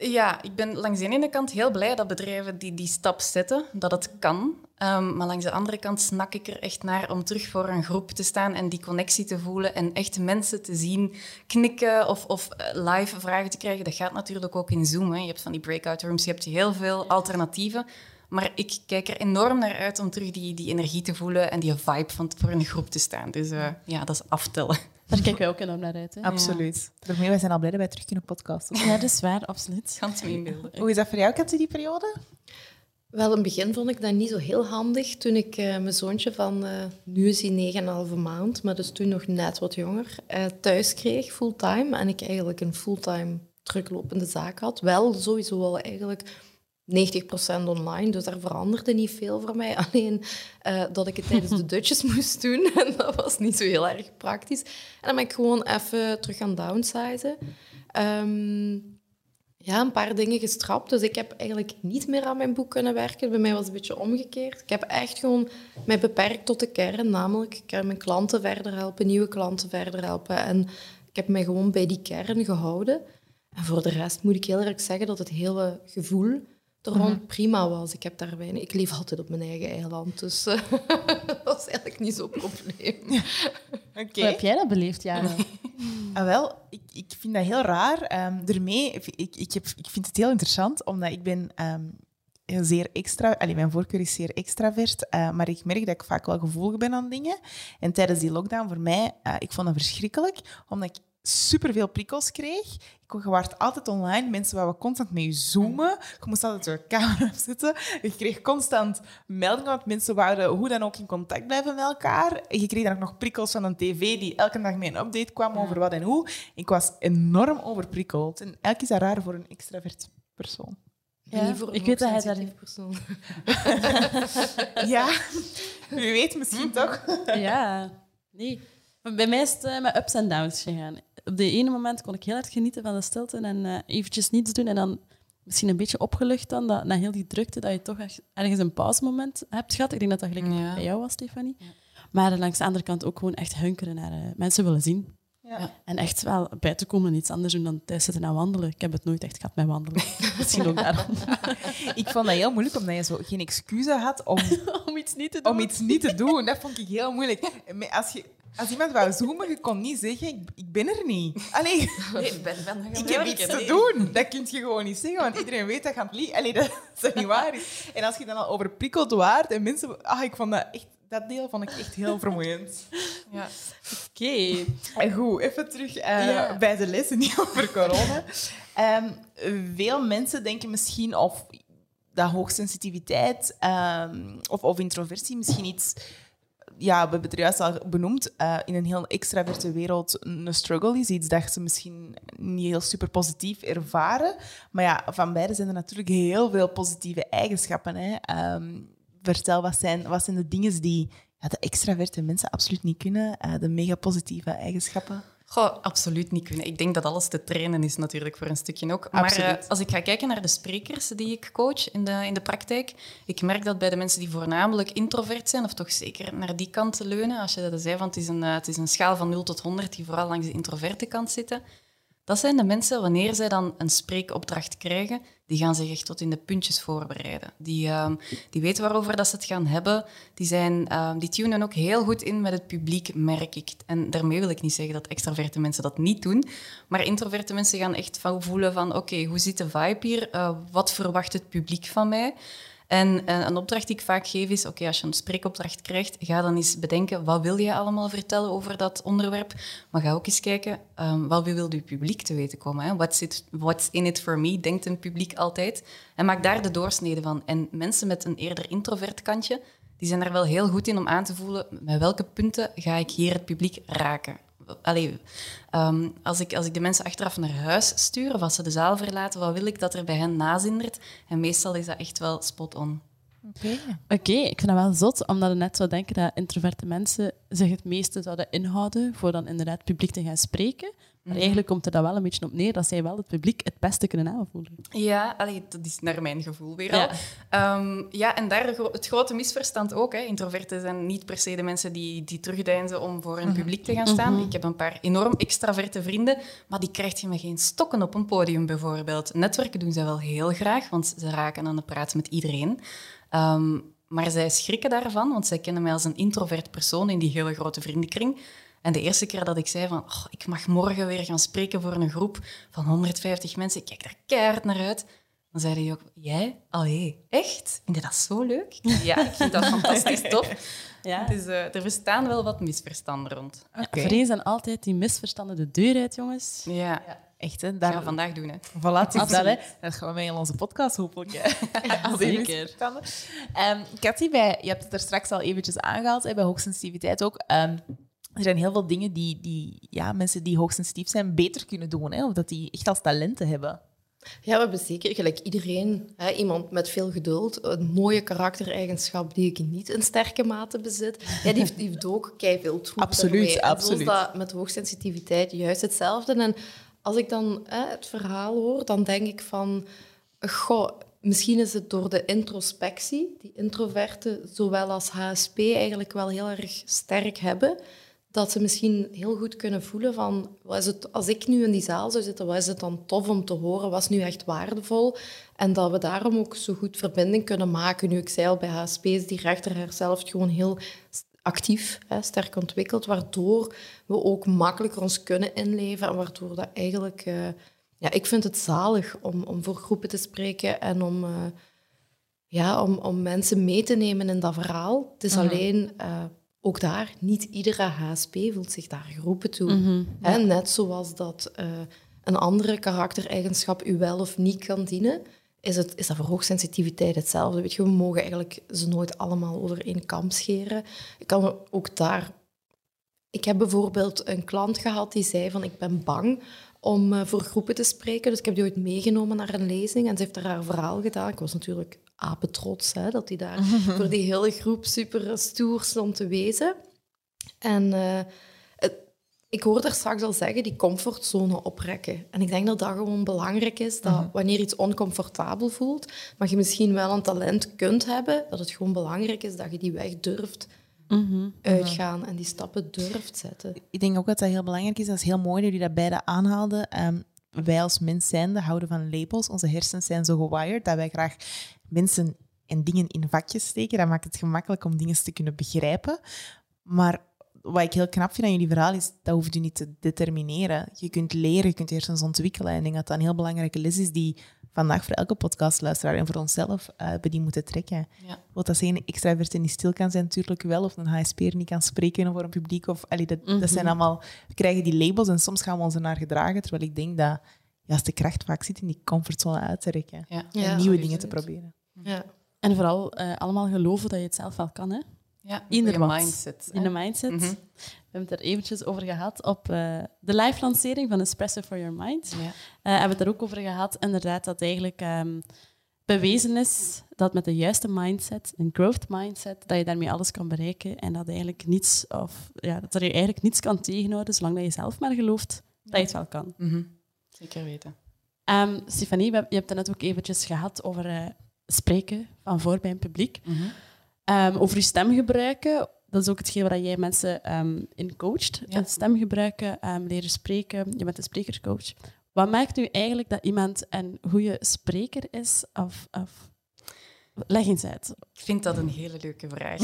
Ja, ik ben langs de ene kant heel blij dat bedrijven die die stap zetten, dat het kan. Um, maar langs de andere kant snak ik er echt naar om terug voor een groep te staan en die connectie te voelen en echt mensen te zien knikken of, of eh, live vragen te krijgen. Dat gaat natuurlijk ook in Zoom. Hè. Je hebt van die breakout rooms, je hebt heel veel alternatieven. Maar ik kijk er enorm naar uit om terug die, die energie te voelen en die vibe van voor een groep te staan. Dus uh, ja, dat is aftellen. Daar kijken wij ook enorm naar uit. Hè? Absoluut. Ja. Daarmee wij zijn al blij dat wij terug kunnen podcasten. Ja, dat is waar, absoluut. Het me inbeelden. Hoe is dat voor jou, Katje, die periode? Wel, in het begin vond ik dat niet zo heel handig. Toen ik uh, mijn zoontje van, uh, nu is hij 9,5 maand, maar dus toen nog net wat jonger, uh, thuis kreeg, fulltime. En ik eigenlijk een fulltime teruglopende zaak had. Wel sowieso wel eigenlijk 90% online, dus daar veranderde niet veel voor mij. Alleen uh, dat ik het tijdens de dutjes moest doen. En dat was niet zo heel erg praktisch. En dan ben ik gewoon even terug gaan downsizen. Um, ja, een paar dingen gestrapt. Dus ik heb eigenlijk niet meer aan mijn boek kunnen werken. Bij mij was het een beetje omgekeerd. Ik heb echt gewoon mij beperkt tot de kern. Namelijk, ik heb mijn klanten verder helpen, nieuwe klanten verder helpen. En ik heb mij gewoon bij die kern gehouden. En voor de rest moet ik heel erg zeggen dat het hele gevoel er rond mhm. prima was. Ik, heb daar weinig, ik leef altijd op mijn eigen eiland, dus uh, dat is eigenlijk niet zo'n probleem. Hoe heb jij dat beleefd, Jana? ah, wel, ik, ik vind dat heel raar. Um, daarmee, ik, ik, heb, ik vind het heel interessant, omdat ik ben... Um, zeer extra, allee, mijn voorkeur is zeer extravert, uh, maar ik merk dat ik vaak wel gevoelig ben aan dingen. En tijdens die lockdown voor mij, uh, ik vond het verschrikkelijk, omdat ik superveel prikkels kreeg. Ik werd altijd online. Mensen wouden constant met je zoomen. Je moest altijd je camera opzetten. Je kreeg constant meldingen, want mensen wouden hoe dan ook in contact blijven met elkaar. Je kreeg dan ook nog prikkels van een tv die elke dag met een update kwam over wat en hoe. Ik was enorm overprikkeld. En eigenlijk is dat raar voor een extravert persoon. En niet voor een ik weet dat hij hoogsensitief daar- persoon. Ja, wie weet misschien toch? Ja, nee. Maar Bij mij is het eh, met ups en downs gegaan. Op de ene moment kon ik heel hard genieten van de stilte en eh, eventjes niets doen. En dan misschien een beetje opgelucht dan, dat, na heel die drukte, dat je toch echt ergens een pauzemoment hebt gehad. Ik denk dat dat gelijk Ja. bij jou was, Stefanie. Maar langs de andere kant ook gewoon echt hunkeren naar eh, mensen willen zien. Ja. En echt wel buiten komen en iets anders doen dan thuis zitten en wandelen. Ik heb het nooit echt gehad met wandelen. Misschien ook daarom. Ik vond dat heel moeilijk, omdat je zo geen excuus had om, Om iets niet te doen. om iets niet te doen. Dat vond ik heel moeilijk. En Als, je, als iemand wou zoomen, je kon niet zeggen, ik, ik ben er niet. Allee, ik ben, ben ik heb iets te doen. Dat kun je gewoon niet zeggen, want iedereen weet dat je aan het liegen... Allee, dat, dat niet waar is. En als je dan al overprikkeld waard en mensen... Ah, ik vond dat echt... Dat deel vond ik echt heel vermoeiend. Ja. Oké. En goed, even terug eh, Ja. bij de lessen, niet over corona. Ehm, veel mensen denken misschien of dat hoogsensitiviteit ehm, of, of introversie misschien iets... Ja, we hebben het juist al benoemd, eh, in een heel extraverte wereld een struggle is. Iets dat ze misschien niet heel super positief ervaren. Maar ja, van beide zijn er natuurlijk heel veel positieve eigenschappen. Hè. Ehm, vertel, wat zijn, wat zijn de dingen die de extraverte mensen absoluut niet kunnen? Eh, de mega positieve eigenschappen? Goh, absoluut niet kunnen. Ik denk dat alles te trainen is natuurlijk voor een stukje ook. Maar eh, als ik ga kijken naar de sprekers die ik coach in de, in de praktijk, ik merk dat bij de mensen die voornamelijk introvert zijn, of toch zeker naar die kant leunen, als je dat zei, want het is, een, eh, het is een schaal van 0 tot 100 die vooral langs de introverte kant zitten, dat zijn de mensen, wanneer zij dan een spreekopdracht krijgen, die gaan zich echt tot in de puntjes voorbereiden. Die, ehm, die weten waarover dat ze het gaan hebben. Die, zijn, ehm, die tunen ook heel goed in met het publiek, merk ik. En daarmee wil ik niet zeggen dat extraverte mensen dat niet doen. Maar introverte mensen gaan echt van voelen van... Oké, hoe zit de vibe hier? Eh, wat verwacht het publiek van mij? En een opdracht die ik vaak geef is, oké, als je een spreekopdracht krijgt, ga dan eens bedenken, wat wil je allemaal vertellen over dat onderwerp? Maar ga ook eens kijken, ehm, wat wil je publiek te weten komen? Hè? What's, it, what's in it for me, denkt een publiek altijd. En maak daar de doorsnede van. En mensen met een eerder introvert kantje, die zijn er wel heel goed in om aan te voelen, met welke punten ga ik hier het publiek raken? Ehm, als, ik, als ik de mensen achteraf naar huis stuur of als ze de zaal verlaten, wat wil ik dat er bij hen nazindert? En meestal is dat echt wel spot on. Oké, ik vind dat wel zot, omdat je net zou denken dat introverte mensen zich het meeste zouden inhouden voor dan inderdaad publiek te gaan spreken. Eigenlijk komt er dan wel een beetje op neer dat zij wel het publiek het beste kunnen aanvoelen. Ja, allee, dat is naar mijn gevoel weer Ja. al. Ehm, ja, en daar het grote misverstand ook. Hè. Introverten zijn niet per se de mensen die, die terugdeinzen om voor een publiek te gaan staan. Ik heb een paar enorm extraverte vrienden, maar die krijg je met geen stokken op een podium bijvoorbeeld. Netwerken doen zij wel heel graag, want ze raken aan de praat met iedereen. Ehm, maar zij schrikken daarvan, want zij kennen mij als een introvert persoon in die hele grote vriendenkring. En de eerste keer dat ik zei van, oh, ik mag morgen weer gaan spreken voor een groep van 150 mensen, ik kijk daar keihard naar uit. Dan zei hij ook, jij? Allee, echt? Vind je dat zo leuk? Ja, ik vind dat fantastisch tof. Ja. Dus eh, er bestaan wel wat misverstanden rond. Oké. Voor eens zijn altijd die misverstanden de deur uit, jongens. Ja, Echt, hè? dat Daar, gaan we vandaag doen. Hè. Voilà, het is dat, hè. Dat gaan we mee in onze podcast hopelijk. hè. Als zeker. die misverstanden. Ehm Cathy, bij, je hebt het er straks al eventjes aangehaald, hè, bij hoogsensitiviteit ook. Ehm, er zijn heel veel dingen die, die ja, mensen die hoogsensitief zijn beter kunnen doen. Hè, of dat die echt als talenten hebben. Ja, we hebben zeker gelijk iedereen, hè, iemand met veel geduld, een mooie karaktereigenschap die ik niet in sterke mate bezit. Ja, die, heeft, die heeft ook veel troep Absoluut, absoluut. Zo is dat met hoogsensitiviteit juist hetzelfde. En als ik dan hè, het verhaal hoor, dan denk ik van... Goh, misschien is het door de introspectie, die introverten zowel als HSP eigenlijk wel heel erg sterk hebben, dat ze misschien heel goed kunnen voelen van, wat is het, als ik nu in die zaal zou zitten, wat is het dan tof om te horen, wat is nu echt waardevol? En dat we daarom ook zo goed verbinding kunnen maken. Nu, ik zei al, bij HSP's, die rechterhersenhelft gewoon heel actief, hè, sterk ontwikkeld, waardoor we ook makkelijker ons kunnen inleven en waardoor dat eigenlijk... eh, ja, ik vind het zalig om, om voor groepen te spreken en om, eh, ja, om, om mensen mee te nemen in dat verhaal. Het is alleen eh, ook daar, niet iedere HSP voelt zich daar geroepen toe. Hè, net zoals dat eh, een andere karaktereigenschap u wel of niet kan dienen, is, het, is dat voor hoogsensitiviteit hetzelfde. Weet je, we mogen eigenlijk ze nooit allemaal over één kam scheren. Ik kan ook daar... Ik heb bijvoorbeeld een klant gehad die zei van ik ben bang om uh, voor groepen te spreken. Dus ik heb die ooit meegenomen naar een lezing en ze heeft daar haar verhaal gedaan. Ik was natuurlijk apetrots hè, dat hij daar voor die hele groep super stoer stond te wezen. En uh, het, ik hoorde er straks al zeggen, die comfortzone oprekken. En ik denk dat dat gewoon belangrijk is, dat Mhm. wanneer iets oncomfortabel voelt, maar je misschien wel een talent kunt hebben, dat het gewoon belangrijk is dat je die weg durft uitgaan en die stappen durft zetten. Ik denk ook dat dat heel belangrijk is. Dat is heel mooi dat jullie dat beide aanhaalden. Ehm, wij als mens zijnde houden van labels. Onze hersens zijn zo gewired dat wij graag mensen en dingen in vakjes steken. Dat maakt het gemakkelijk om dingen te kunnen begrijpen. Maar wat ik heel knap vind aan jullie verhaal is, dat hoeft u niet te determineren. Je kunt leren, je kunt hersens ontwikkelen. En ik denk dat dat een heel belangrijke les is die vandaag voor elke podcastluisteraar en voor onszelf uh, bij die moeten trekken. Ja. Wat dat zeggen, extravert stil kan zijn natuurlijk wel, of een HSP'er niet kan spreken voor een publiek. Of, allee, dat, dat zijn allemaal... We krijgen die labels en soms gaan we ons ernaar gedragen, terwijl ik denk dat juist de kracht vaak zit in die comfortzone uit te rekken. Ja. en Ja, nieuwe dingen te proberen. Ja. En vooral eh, allemaal geloven dat je het zelf wel kan, hè? Ja, In de mindset. In de mindset. Mhm. Hebben het er eventjes over gehad op eh, de live lancering van Espresso for Your Mind. Ja. Eh, hebben we het er ook over gehad, inderdaad, dat eigenlijk ehm, bewezen is dat met de juiste mindset, een growth mindset, dat je daarmee alles kan bereiken en dat, eigenlijk niets, of, ja, dat er je eigenlijk niets kan tegenhouden, zolang dat je zelf maar gelooft dat je het wel kan. Mhm. Zeker weten. Ehm Stefanie, we- je hebt het net ook eventjes gehad over eh, spreken van voor bij een publiek. Mhm. Ehm, over je stem gebruiken. Dat is ook hetgeen waar jij mensen ehm, in coacht. Ja. Stem gebruiken, ehm, leren spreken. Je bent een sprekercoach. Wat maakt nu eigenlijk dat iemand een goede spreker is? Of, of... Leg eens uit. Ik vind dat een hele leuke vraag.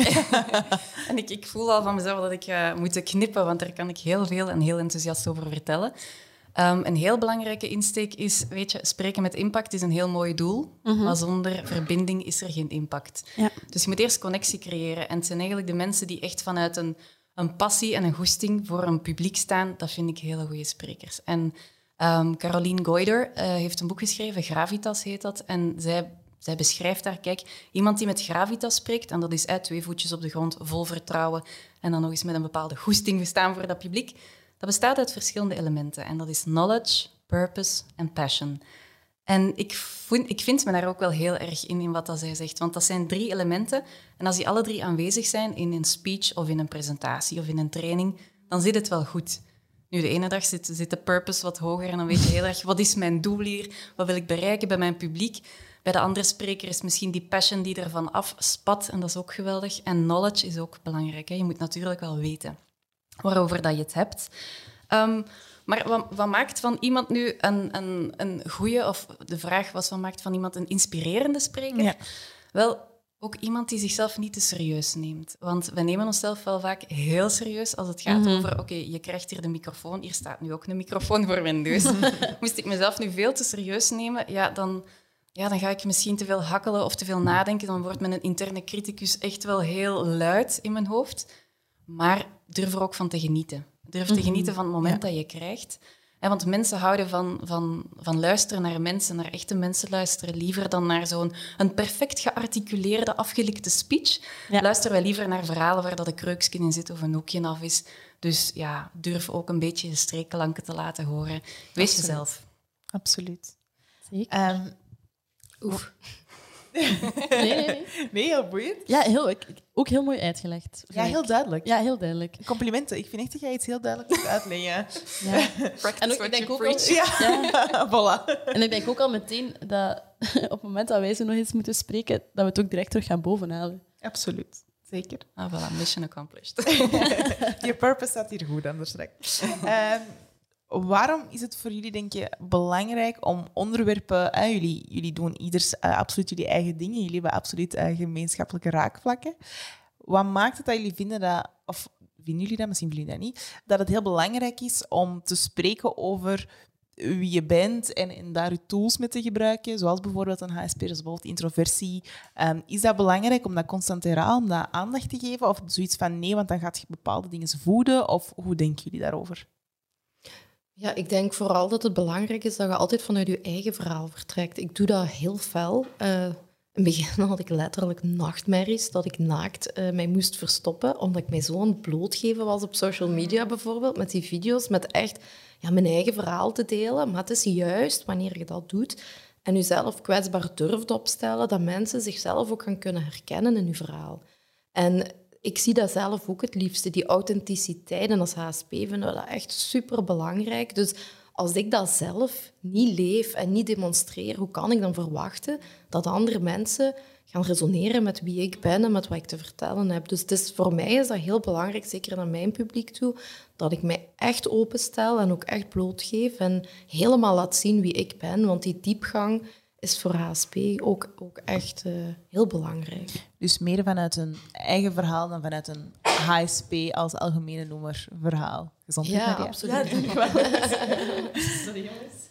en ik, ik voel al van mezelf dat ik ga moeten knippen, want daar kan ik heel veel en heel enthousiast over vertellen. Ehm, een heel belangrijke insteek is, weet je, spreken met impact is een heel mooi doel, maar zonder verbinding is er geen impact. Ja. Dus je moet eerst connectie creëren. En het zijn eigenlijk de mensen die echt vanuit een, een passie en een goesting voor een publiek staan, dat vind ik hele goede sprekers. En ehm, Caroline Goider eh, heeft een boek geschreven, Gravitas heet dat, en zij zij beschrijft daar, kijk, iemand die met gravitas spreekt, en dat is uit twee voetjes op de grond, vol vertrouwen, en dan nog eens met een bepaalde goesting gestaan voor dat publiek, dat bestaat uit verschillende elementen. En dat is knowledge, purpose en passion. En ik vind, ik vind me daar ook wel heel erg in, in wat dat zij zegt. Want dat zijn drie elementen. En als die alle drie aanwezig zijn in een speech of in een presentatie of in een training, dan zit het wel goed. Nu, de ene dag zit, zit de purpose wat hoger en dan weet je heel erg, wat is mijn doel hier? Wat wil ik bereiken bij mijn publiek? Bij de andere spreker is misschien die passion die ervan afspat en dat is ook geweldig. En knowledge is ook belangrijk. Hè? Je moet natuurlijk wel weten waarover dat je het hebt. Ehm, maar wat, wat, maakt van iemand nu een, een, een goede, of de vraag was, wat maakt van iemand een inspirerende spreker? Ja. Wel, ook iemand die zichzelf niet te serieus neemt. Want we nemen onszelf wel vaak heel serieus als het gaat over, oké, je krijgt hier de microfoon, hier staat nu ook een microfoon voor mijn neus. Moest ik mezelf nu veel te serieus nemen, ja, dan, ja, dan ga ik misschien te veel hakkelen of te veel nadenken. Dan wordt mijn interne criticus echt wel heel luid in mijn hoofd. Maar durf er ook van te genieten. Durf te genieten van het moment dat je krijgt. Want mensen houden van, van, van luisteren naar mensen, naar echte mensen luisteren, liever dan naar zo'n een perfect gearticuleerde, afgelikte speech. Ja. Luisteren wij liever naar verhalen waar dat een kreukje in zit of een hoekje af is. Dus ja, durf ook een beetje je streekklanken te laten horen. Wees Absoluut. jezelf. Absoluut. Zeker. Ehm, Oef. Nee, nee, nee. nee, heel boeiend. Ja, heel, ik- ook heel mooi uitgelegd. vind Ja, ik. heel duidelijk. Ja, heel duidelijk. Complimenten. Ik vind echt dat jij iets heel duidelijk moet uitleggen. Ja. Practice En ook, ik denk you ook al, preach. Ja, voilà. en ik denk ook al meteen dat op het moment dat wij zo nog eens moeten spreken, dat we het ook direct terug gaan bovenhalen. Absoluut. Zeker. Ah, voilà, mission accomplished. Je purpose staat hier goed, anders straks. Ehm, waarom is het voor jullie, denk je, belangrijk om onderwerpen... jullie, jullie doen ieders eh, absoluut jullie eigen dingen. Jullie hebben absoluut eh, gemeenschappelijke raakvlakken. Wat maakt het dat jullie vinden dat... Of vinden jullie dat? Misschien vinden jullie dat niet. Dat het heel belangrijk is om te spreken over wie je bent en, en daar je tools mee te gebruiken, zoals bijvoorbeeld een HSP, dus bijvoorbeeld introversie. Ehm, is dat belangrijk om dat constant herhalen, om dat aandacht te geven? Of zoiets van nee, want dan gaat je bepaalde dingen voeden? Of hoe denken jullie daarover? Ja, ik denk vooral dat het belangrijk is dat je altijd vanuit je eigen verhaal vertrekt. Ik doe dat heel fel. Uh, in het begin had ik letterlijk nachtmerries dat ik naakt uh, mij moest verstoppen, omdat ik mij zo aan het blootgeven was op social media bijvoorbeeld, met die video's, met echt ja, mijn eigen verhaal te delen. Maar het is juist wanneer je dat doet en jezelf kwetsbaar durft opstellen, dat mensen zichzelf ook gaan kunnen herkennen in je verhaal. En ik zie dat zelf ook het liefste, die authenticiteit. En als HSP vinden we dat echt super belangrijk. Dus als ik dat zelf niet leef en niet demonstreer, hoe kan ik dan verwachten dat andere mensen gaan resoneren met wie ik ben en met wat ik te vertellen heb? Dus het is, voor mij is dat heel belangrijk, zeker naar mijn publiek toe, dat ik mij echt openstel en ook echt blootgeef en helemaal laat zien wie ik ben. Want die diepgang is voor HSP ook, ook echt uh, heel belangrijk. Dus meer vanuit een eigen verhaal dan vanuit een HSP als algemene noemer verhaal. Gezondheid, ja, absoluut. Ja, denk ik wel. Sorry jongens.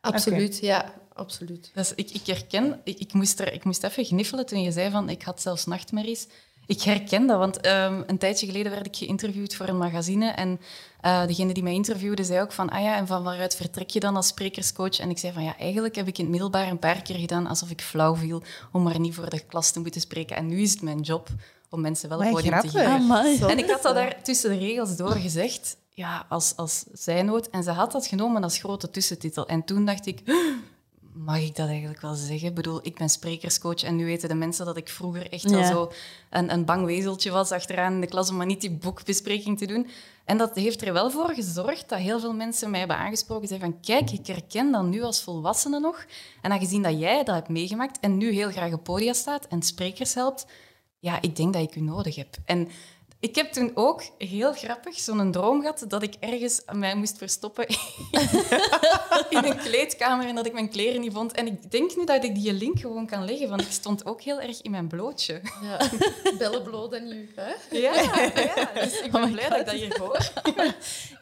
Absoluut, okay. ja, absoluut. Dus ik, ik herken, ik, ik, moest er, ik moest even gniffelen toen je zei van ik had zelfs nachtmerries. Ik herken dat, want um, een tijdje geleden werd ik geïnterviewd voor een magazine en uh, degene die mij interviewde zei ook van, ah ja, en van waaruit vertrek je dan als sprekerscoach? En ik zei van, ja, eigenlijk heb ik in het middelbaar een paar keer gedaan alsof ik flauw viel om maar niet voor de klas te moeten spreken. En nu is het mijn job om mensen wel een podium te geven. en ik had dat daar tussen de regels door gezegd, ja, als, als zijnoot. En ze had dat genomen als grote tussentitel. En toen dacht ik, mag ik dat eigenlijk wel zeggen? Ik bedoel, ik ben sprekerscoach en nu weten de mensen dat ik vroeger echt wel zo een, een bang wezeltje was achteraan in de klas om maar niet die boekbespreking te doen. En dat heeft er wel voor gezorgd dat heel veel mensen mij hebben aangesproken. Zeiden van, kijk, ik herken dat nu als volwassene nog. En aangezien dat jij dat hebt meegemaakt en nu heel graag op podia staat en sprekers helpt, ja, ik denk dat ik u nodig heb. En ik heb toen ook, heel grappig, zo'n droom gehad dat ik ergens mij moest verstoppen in een kleedkamer en dat ik mijn kleren niet vond. En ik denk nu dat ik die link gewoon kan leggen, want ik stond ook heel erg in mijn blootje. Ja, bellen bloot en nu, hè? Ja, ja, dus ik ben oh blij dat ik dat hier hoor.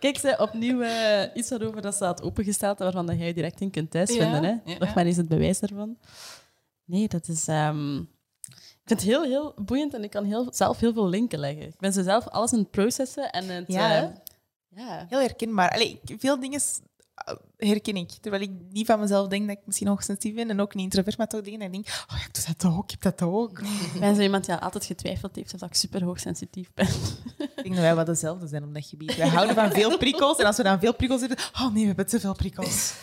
Kijk, ze opnieuw uh, iets waarover dat staat opengesteld, waarvan dat jij direct in kunt thuisvinden. Ja, hè? Nog maar eens het bewijs daarvan. Nee, dat is... Um ik vind het heel, heel boeiend en ik kan heel, zelf heel veel linken leggen. Ik ben zo zelf alles in het processen en het... Ja, uh, ja. heel herkenbaar. Allee, veel dingen eh, herken ik. Terwijl ik niet van mezelf denk dat ik misschien hoogsensitief ben en ook niet introvert, maar toch dingen en ik denk, oh, ik doe dat ook, ik heb dat ook. Zo iemand die altijd getwijfeld heeft of ik super hoogsensitief ben. Ik denk dat wij wat dezelfde zijn op dat gebied. Wij houden van veel prikkels en als we dan veel prikkels hebben, oh nee, we hebben te veel prikkels.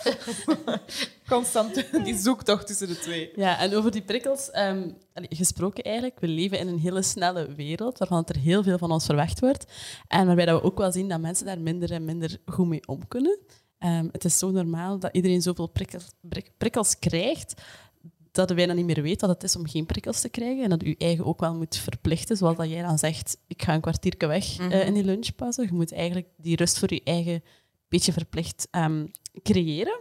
Constant die zoektocht tussen de twee. Ja, en over die prikkels, um, gesproken eigenlijk, we leven in een hele snelle wereld waarvan er heel veel van ons verwacht wordt. En waarbij dat we ook wel zien dat mensen daar minder en minder goed mee om kunnen. Um, het is zo normaal dat iedereen zoveel prikkels, prikkels krijgt, dat je bijna niet meer weet wat het is om geen prikkels te krijgen. En dat je je eigen ook wel moet verplichten. Zoals dat jij dan zegt, ik ga een kwartiertje weg mm in die lunchpauze. Je moet eigenlijk die rust voor je eigen beetje verplicht um, creëren.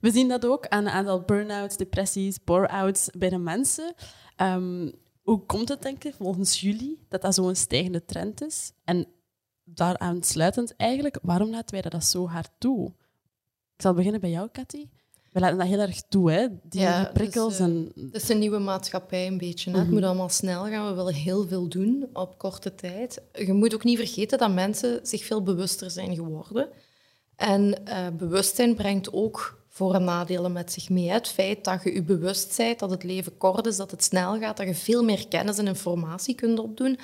We zien dat ook aan een aantal burn-outs, depressies, bore-outs bij de mensen. Um, hoe komt het, denk ik, volgens jullie, dat dat zo'n stijgende trend is? En daaraan sluitend eigenlijk, waarom laten wij dat zo hard toe? Ik zal beginnen bij jou, Cathy. We laten dat heel erg toe, hè? Die, ja, prikkels. Dus, en... Het is een nieuwe maatschappij een beetje. Hè? Het mhm. moet allemaal snel gaan. We willen heel veel doen op korte tijd. Je moet ook niet vergeten dat mensen zich veel bewuster zijn geworden. En uh, bewustzijn brengt ook voor- en nadelen met zich mee. Het feit dat je je bewust bent dat het leven kort is, dat het snel gaat, dat je veel meer kennis en informatie kunt opdoen,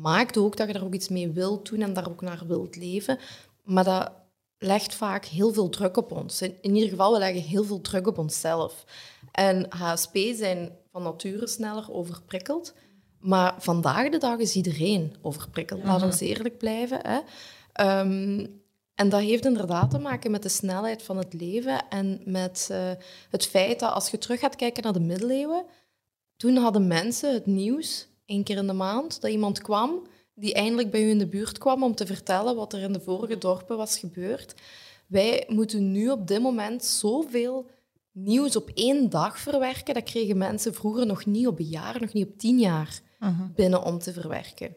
maakt ook dat je er ook iets mee wilt doen en daar ook naar wilt leven. Maar dat legt vaak heel veel druk op ons. In, ieder geval, we leggen heel veel druk op onszelf. En HSP zijn van nature sneller overprikkeld. Maar vandaag de dag is iedereen overprikkeld. Laten we mhm. eerlijk blijven. Hè. Ehm, en dat heeft inderdaad te maken met de snelheid van het leven en met uh, het feit dat als je terug gaat kijken naar de middeleeuwen, toen hadden mensen het nieuws één keer in de maand, dat iemand kwam die eindelijk bij u in de buurt kwam om te vertellen wat er in de vorige dorpen was gebeurd. Wij moeten nu op dit moment zoveel nieuws op één dag verwerken. Dat kregen mensen vroeger nog niet op een jaar, nog niet op tien jaar mhm. binnen om te verwerken.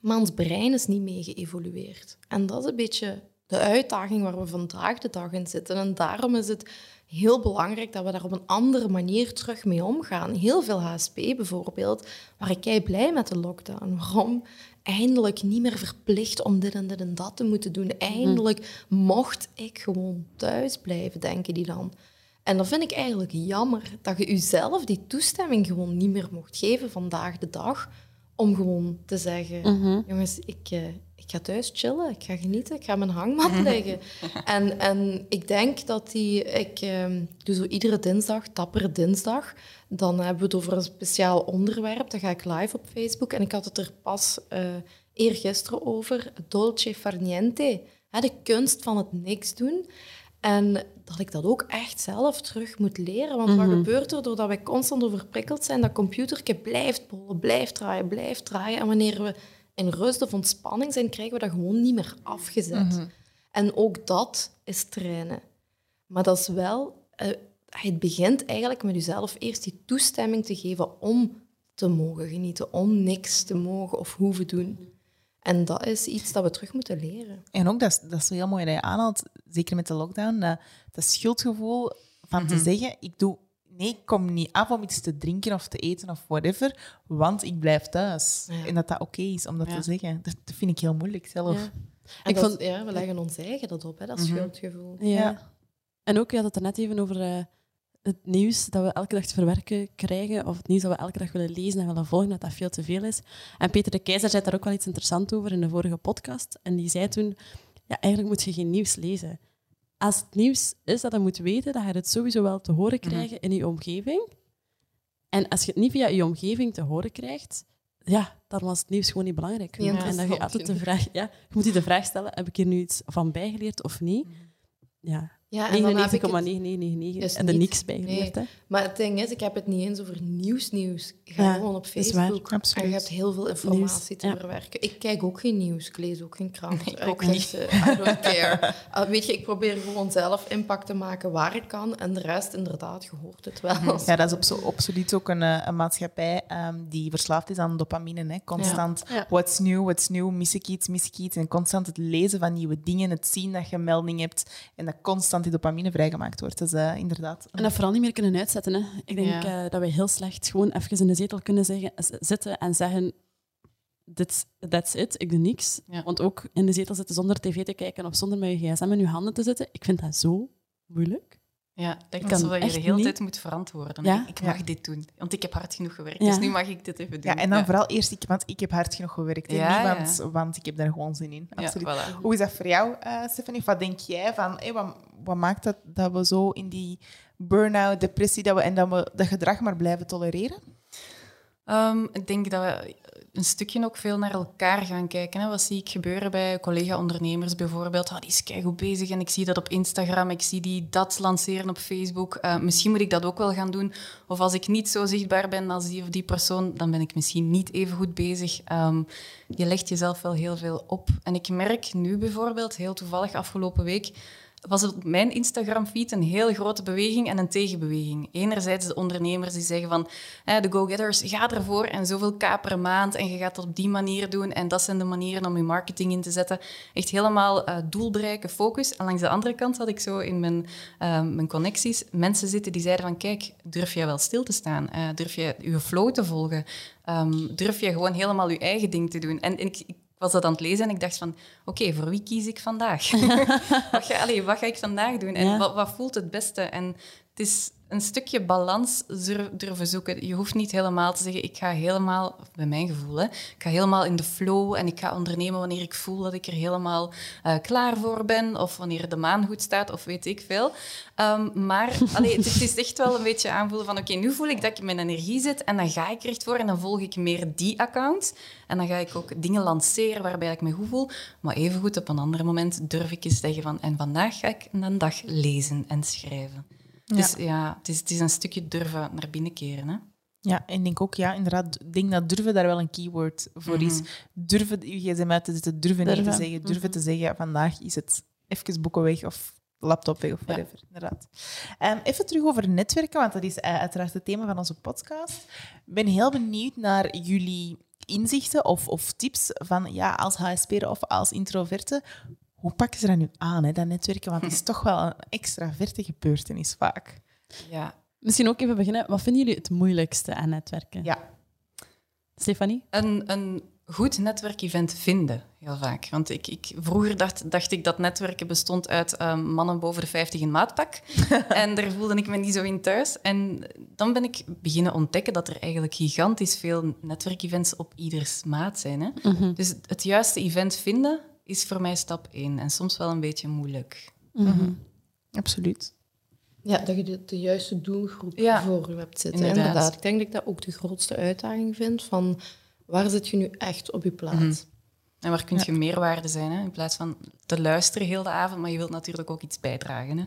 Maar ons brein is niet mee geëvolueerd. En dat is een beetje de uitdaging waar we vandaag de dag in zitten. En daarom is het heel belangrijk dat we daar op een andere manier terug mee omgaan. Heel veel HSP bijvoorbeeld, waar ik kei blij met de lockdown. Waarom? Eindelijk niet meer verplicht om dit en dit en dat te moeten doen. Eindelijk mocht ik gewoon thuis blijven, denken die dan. En dat vind ik eigenlijk jammer, dat je jezelf die toestemming gewoon niet meer mocht geven vandaag de dag, om gewoon te zeggen, jongens, ik, eh, ik ga thuis chillen, ik ga genieten, ik ga mijn hangmat leggen. En, en ik denk dat die, ik ehm, doe zo iedere dinsdag, tappere dinsdag, dan hebben we het over een speciaal onderwerp, dan ga ik live op Facebook en ik had het er pas uh, eergisteren over, dolce far niente, hè, de kunst van het niks doen. En dat ik dat ook echt zelf terug moet leren. Want wat gebeurt er doordat wij constant overprikkeld zijn? Dat computertje blijft bollen, blijft draaien, blijft draaien. En wanneer we in rust of ontspanning zijn, krijgen we dat gewoon niet meer afgezet. En ook dat is trainen. Maar dat is wel... Uh, het begint eigenlijk met jezelf eerst die toestemming te geven om te mogen genieten, om niks te mogen of hoeven doen. En dat is iets dat we terug moeten leren. En ook, dat is, dat is zo heel mooi dat je aanhaalt, zeker met de lockdown, dat, dat schuldgevoel van te zeggen, ik doe... Nee, ik kom niet af om iets te drinken of te eten of whatever, want ik blijf thuis. En dat dat oké is om dat te zeggen. Dat, dat, vind ik heel moeilijk zelf. Ja. Ik dat, vond, ja, we leggen ons eigen dat op, hè, dat schuldgevoel. Ja. En ook, je had het er net even over... Uh, het nieuws dat we elke dag te verwerken krijgen, of het nieuws dat we elke dag willen lezen en willen volgen, dat dat veel te veel is. En Peter de Keizer zei daar ook wel iets interessants over in de vorige podcast. En die zei toen, ja, eigenlijk moet je geen nieuws lezen. Als het nieuws is dat je moet weten, dat je het sowieso wel te horen krijgen in je omgeving. En als je het niet via je omgeving te horen krijgt, ja, dan was het nieuws gewoon niet belangrijk. Ja, en dan je altijd de vraag, ja, je moet je de vraag stellen, heb ik hier nu iets van bijgeleerd of niet? Ja, ja, en 99,9999 en er niks bij geleerd. Nee. Maar het ding is, ik heb het niet eens over nieuws nieuws. Ga ja, gewoon op Facebook en je hebt heel veel informatie te verwerken. Ik kijk ook geen nieuws, ik lees ook geen krant. Nee, ik ook niet. I don't care. Uh, weet je, ik probeer gewoon zelf impact te maken waar ik kan en de rest inderdaad, je hoort het wel. Ja, dat is op, absoluut ook een, een maatschappij um, die verslaafd is aan dopamine. Hè. Constant, what's new, what's new, mis ik iets, mis ik iets. En constant het lezen van nieuwe dingen, het zien dat je melding hebt en dat constant die dopamine vrijgemaakt wordt. Dus uh, inderdaad. En dat vooral niet meer kunnen uitzetten. Hè. Ik denk ja. uh, dat we heel slecht gewoon even in de zetel kunnen zeggen, zitten en zeggen: Dit, that's it, ik doe niks. Ja. Want ook in de zetel zitten zonder tv te kijken of zonder met je gsm in je handen te zitten, ik vind dat zo moeilijk. Ja, dat kan zo je de hele niet. tijd moet verantwoorden. Ja? Ik mag ja. dit doen, want ik heb hard genoeg gewerkt, dus nu mag ik dit even doen. Ja, en dan vooral eerst, ik, want ik heb hard genoeg gewerkt, ja, niet want, want, ik heb daar gewoon zin in. Absoluut. Voilà. Hoe is dat voor jou, uh, Stephanie? Wat denk jij van, hey, wat, wat, maakt dat dat we zo in die burn-out, depressie, dat we, en dat we dat gedrag maar blijven tolereren? Um, ik denk dat we een stukje ook veel naar elkaar gaan kijken. Hè. Wat zie ik gebeuren bij collega-ondernemers bijvoorbeeld? Oh, die is goed bezig en ik zie dat op Instagram, ik zie die dat lanceren op Facebook. Uh, misschien moet ik dat ook wel gaan doen. Of als ik niet zo zichtbaar ben als die of die persoon, dan ben ik misschien niet even goed bezig. Um, je legt jezelf wel heel veel op. En ik merk nu bijvoorbeeld, heel toevallig afgelopen week, was op mijn Instagram-feed een heel grote beweging en een tegenbeweging. Enerzijds de ondernemers die zeggen van de go-getters, ga ervoor en zoveel k per maand en je gaat het op die manier doen en dat zijn de manieren om je marketing in te zetten. Echt helemaal uh, doelbereiken, focus. En langs de andere kant had ik zo in mijn, uh, mijn connecties mensen zitten die zeiden van kijk, durf jij wel stil te staan? Uh, durf je je flow te volgen? Um, durf je gewoon helemaal je eigen ding te doen? En, ik was dat aan het lezen en ik dacht van, oké, voor wie kies ik vandaag? wat, ga, wat ga ik vandaag doen? En wat, wat, voelt het beste? En het is een stukje balans durven zoeken. Je hoeft niet helemaal te zeggen, ik ga helemaal, bij mijn gevoel, hè, ik ga helemaal in de flow en ik ga ondernemen wanneer ik voel dat ik er helemaal uh, klaar voor ben of wanneer de maan goed staat of weet ik veel. Um, maar allee, het, is echt wel een beetje aanvoelen van, oké, nu voel ik dat ik mijn energie zit en dan ga ik er echt voor en dan volg ik meer die account. En dan ga ik ook dingen lanceren waarbij ik me goed voel. Maar evengoed op een ander moment durf ik eens zeggen van, en vandaag ga ik een dag lezen en schrijven. Dus ja, het, is, het is een stukje durven naar binnen keren. Hè? Ja, en ik denk ook, ja, inderdaad, ik denk dat durven daar wel een keyword voor is. Mhm. Durven je gsm uit te zetten, durven, durven. nee te zeggen, durven mhm. te zeggen, vandaag is het even boeken weg of laptop weg of whatever, ja. inderdaad. Um, even terug over netwerken, want dat is uh, uiteraard het thema van onze podcast. Ik ben heel benieuwd naar jullie inzichten of, of tips van, ja, als HSP'er of als introverte, Hoe pakken ze dat nu aan, hè, dat netwerken? Want het is toch wel een extra verte gebeurtenis vaak. Ja. Misschien ook even beginnen. Wat vinden jullie het moeilijkste aan netwerken? Ja. Stefanie? Een, een goed netwerkevent vinden, heel vaak. Want ik, ik, vroeger dacht, dacht ik dat netwerken bestond uit ehm, mannen boven de 50 in maatpak. en daar voelde ik me niet zo in thuis. En dan ben ik beginnen ontdekken dat er eigenlijk gigantisch veel netwerkevents op ieders maat zijn. Hè? Dus het, het juiste event vinden is voor mij stap één. En soms wel een beetje moeilijk. Absoluut. Ja, dat je de, de juiste doelgroep Ja, voor je hebt zitten. inderdaad. Inderdaad. Ik denk dat ik dat ook de grootste uitdaging vind. Van waar zit je nu echt op je plaats? En waar kun je meerwaarde zijn, hè? in plaats van te luisteren heel de avond, maar je wilt natuurlijk ook iets bijdragen. Hè?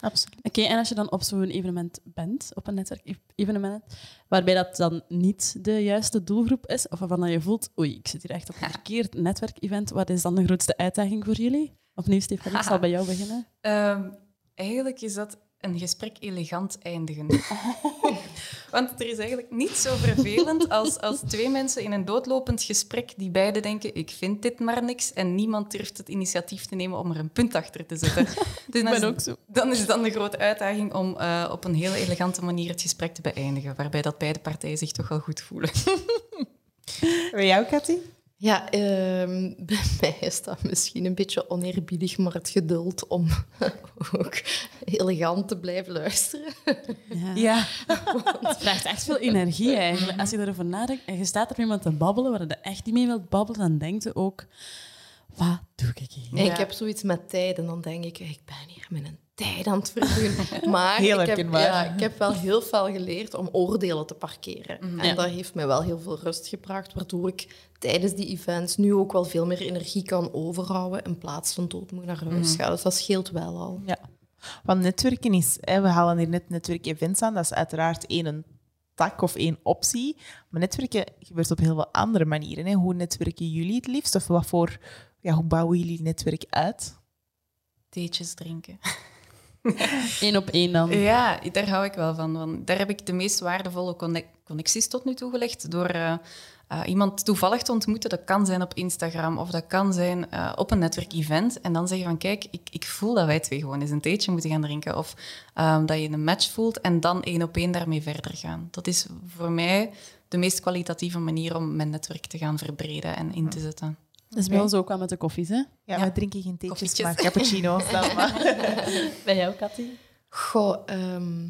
Absoluut. Oké, en als je dan op zo'n evenement bent, op een netwerkevenement, waarbij dat dan niet de juiste doelgroep is, of waarvan je voelt, oei, ik zit hier echt op een verkeerd netwerkevent, wat is dan de grootste uitdaging voor jullie? Opnieuw, Stefanie, ik zal bij jou beginnen. Ehm, eigenlijk is dat een gesprek elegant eindigen. Want er is eigenlijk niet zo vervelend als, als twee mensen in een doodlopend gesprek die beide denken, ik vind dit maar niks, en niemand durft het initiatief te nemen om er een punt achter te zetten. Dus dan, is, ook zo. dan is dan de grote uitdaging om eh, op een hele elegante manier het gesprek te beëindigen, waarbij dat beide partijen zich toch wel goed voelen. Bij jou, Cathy? Ja, ehm, bij mij is dat misschien een beetje oneerbiedig, maar het geduld om ook elegant te blijven luisteren. Ja. Ja. Het vraagt echt veel energie eigenlijk. Als je erover nadenkt en je staat er met iemand te babbelen waar je echt niet mee wilt babbelen, dan denkt je ook, wat doe ik hier? Ja. Ik heb zoiets met tijd en dan denk ik, ik ben hier met een tijd aan het verdoen. Maar Heel ik, heb, ja, ik heb wel heel veel geleerd om oordelen te parkeren. En Ja. dat heeft mij wel heel veel rust gebracht, waardoor ik tijdens die events nu ook wel veel meer energie kan overhouden in plaats van doodmoe naar huis gaan. Dus dat scheelt wel al. Ja. Want netwerken is, hè, we halen hier net netwerkevents aan, dat is uiteraard één een tak of één optie. Maar netwerken gebeurt op heel veel andere manieren. Hè. Hoe netwerken jullie het liefst? Of wat voor, ja, hoe bouwen jullie netwerk uit? Theetjes drinken. Eén op één dan. Ja, daar hou ik wel van. Want daar heb ik de meest waardevolle conne- connecties tot nu toe gelegd. Door eh, eh, iemand toevallig te ontmoeten. Dat kan zijn op Instagram of dat kan zijn eh, op een netwerkevent. En dan zeggen van, kijk, ik, ik voel dat wij twee gewoon eens een theetje moeten gaan drinken. Of ehm, dat je een match voelt en dan één op één daarmee verder gaan. Dat is voor mij de meest kwalitatieve manier om mijn netwerk te gaan verbreden en in te zetten. Dat is bij ons ook wel met de koffies, hè? Ja, Ja. wij drinken geen theetjes, Koffietjes. maar cappuccino's dan maar. Bij jou, Cathy? Goh, ehm,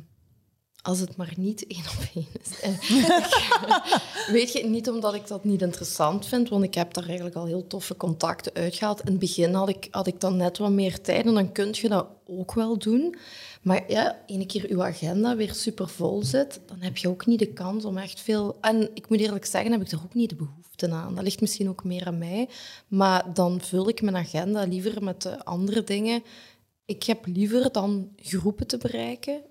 als het maar niet één op één is. Eh, Weet je, niet omdat ik dat niet interessant vind, want ik heb daar eigenlijk al heel toffe contacten uitgehaald. In het begin had ik, had ik dan net wat meer tijd en dan kun je dat ook wel doen. Maar ja, ene keer uw agenda weer super vol zit, dan heb je ook niet de kans om echt veel... En ik moet eerlijk zeggen, heb ik er ook niet de behoefte aan. Dat ligt misschien ook meer aan mij. Maar dan vul ik mijn agenda liever met de andere dingen. Ik heb liever dan groepen te bereiken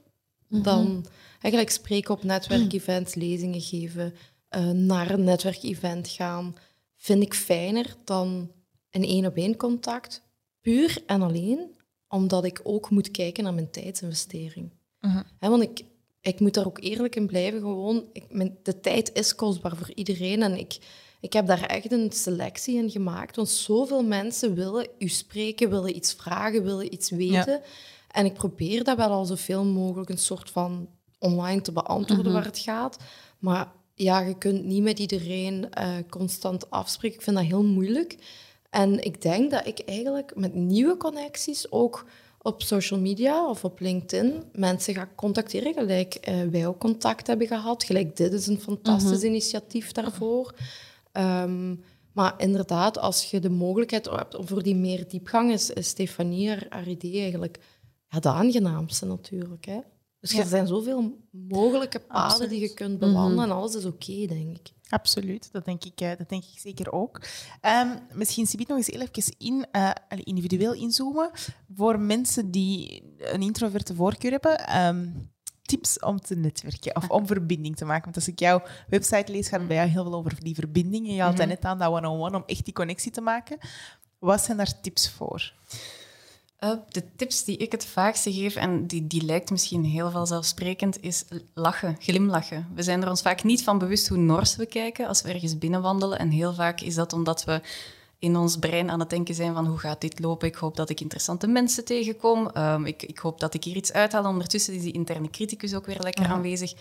dan eigenlijk spreken op netwerkevents, lezingen geven, eh, naar een netwerkevent gaan, vind ik fijner dan een één-op-één contact. Puur en alleen omdat ik ook moet kijken naar mijn tijdsinvestering. Mhm. Want ik, ik moet daar ook eerlijk in blijven. Gewoon, ik, mijn, de tijd is kostbaar voor iedereen. En ik, ik heb daar echt een selectie in gemaakt. Want zoveel mensen willen u spreken, willen iets vragen, willen iets weten. En ik probeer dat wel al zoveel mogelijk een soort van online te beantwoorden waar het gaat. Maar ja, je kunt niet met iedereen eh, constant afspreken. Ik vind dat heel moeilijk. En ik denk dat ik eigenlijk met nieuwe connecties ook op social media of op LinkedIn mensen ga contacteren, gelijk eh, wij ook contact hebben gehad. Gelijk dit is een fantastisch initiatief daarvoor. Ehm, maar inderdaad, als je de mogelijkheid hebt om voor die meer diepgang, is, is Stefanie haar, haar idee eigenlijk ja, de aangenaamste natuurlijk. Hè? Dus Ja. er zijn zoveel mogelijke paden die je kunt bewandelen en alles is oké, denk ik. Absoluut, dat denk ik, eh, dat denk ik zeker ook. Ehm, misschien Sibiet nog eens heel even in, eh, individueel inzoomen. Voor mensen die een introverte voorkeur hebben, ehm, tips om te netwerken of om verbinding te maken. Want als ik jouw website lees, gaat het bij jou heel veel over die verbindingen. Je haalt dat net aan, dat one-on-one, om echt die connectie te maken. Wat zijn daar tips voor? Uh, de tips die ik het vaakste geef, en die, die lijkt misschien heel vanzelfsprekend, is lachen, glimlachen. We zijn er ons vaak niet van bewust hoe nors we kijken als we ergens binnenwandelen. En heel vaak is dat omdat we in ons brein aan het denken zijn van hoe gaat dit lopen? Ik hoop dat ik interessante mensen tegenkom. Ehm, ik, ik, hoop dat ik hier iets uithaal. Ondertussen is die interne criticus ook weer lekker aanwezig.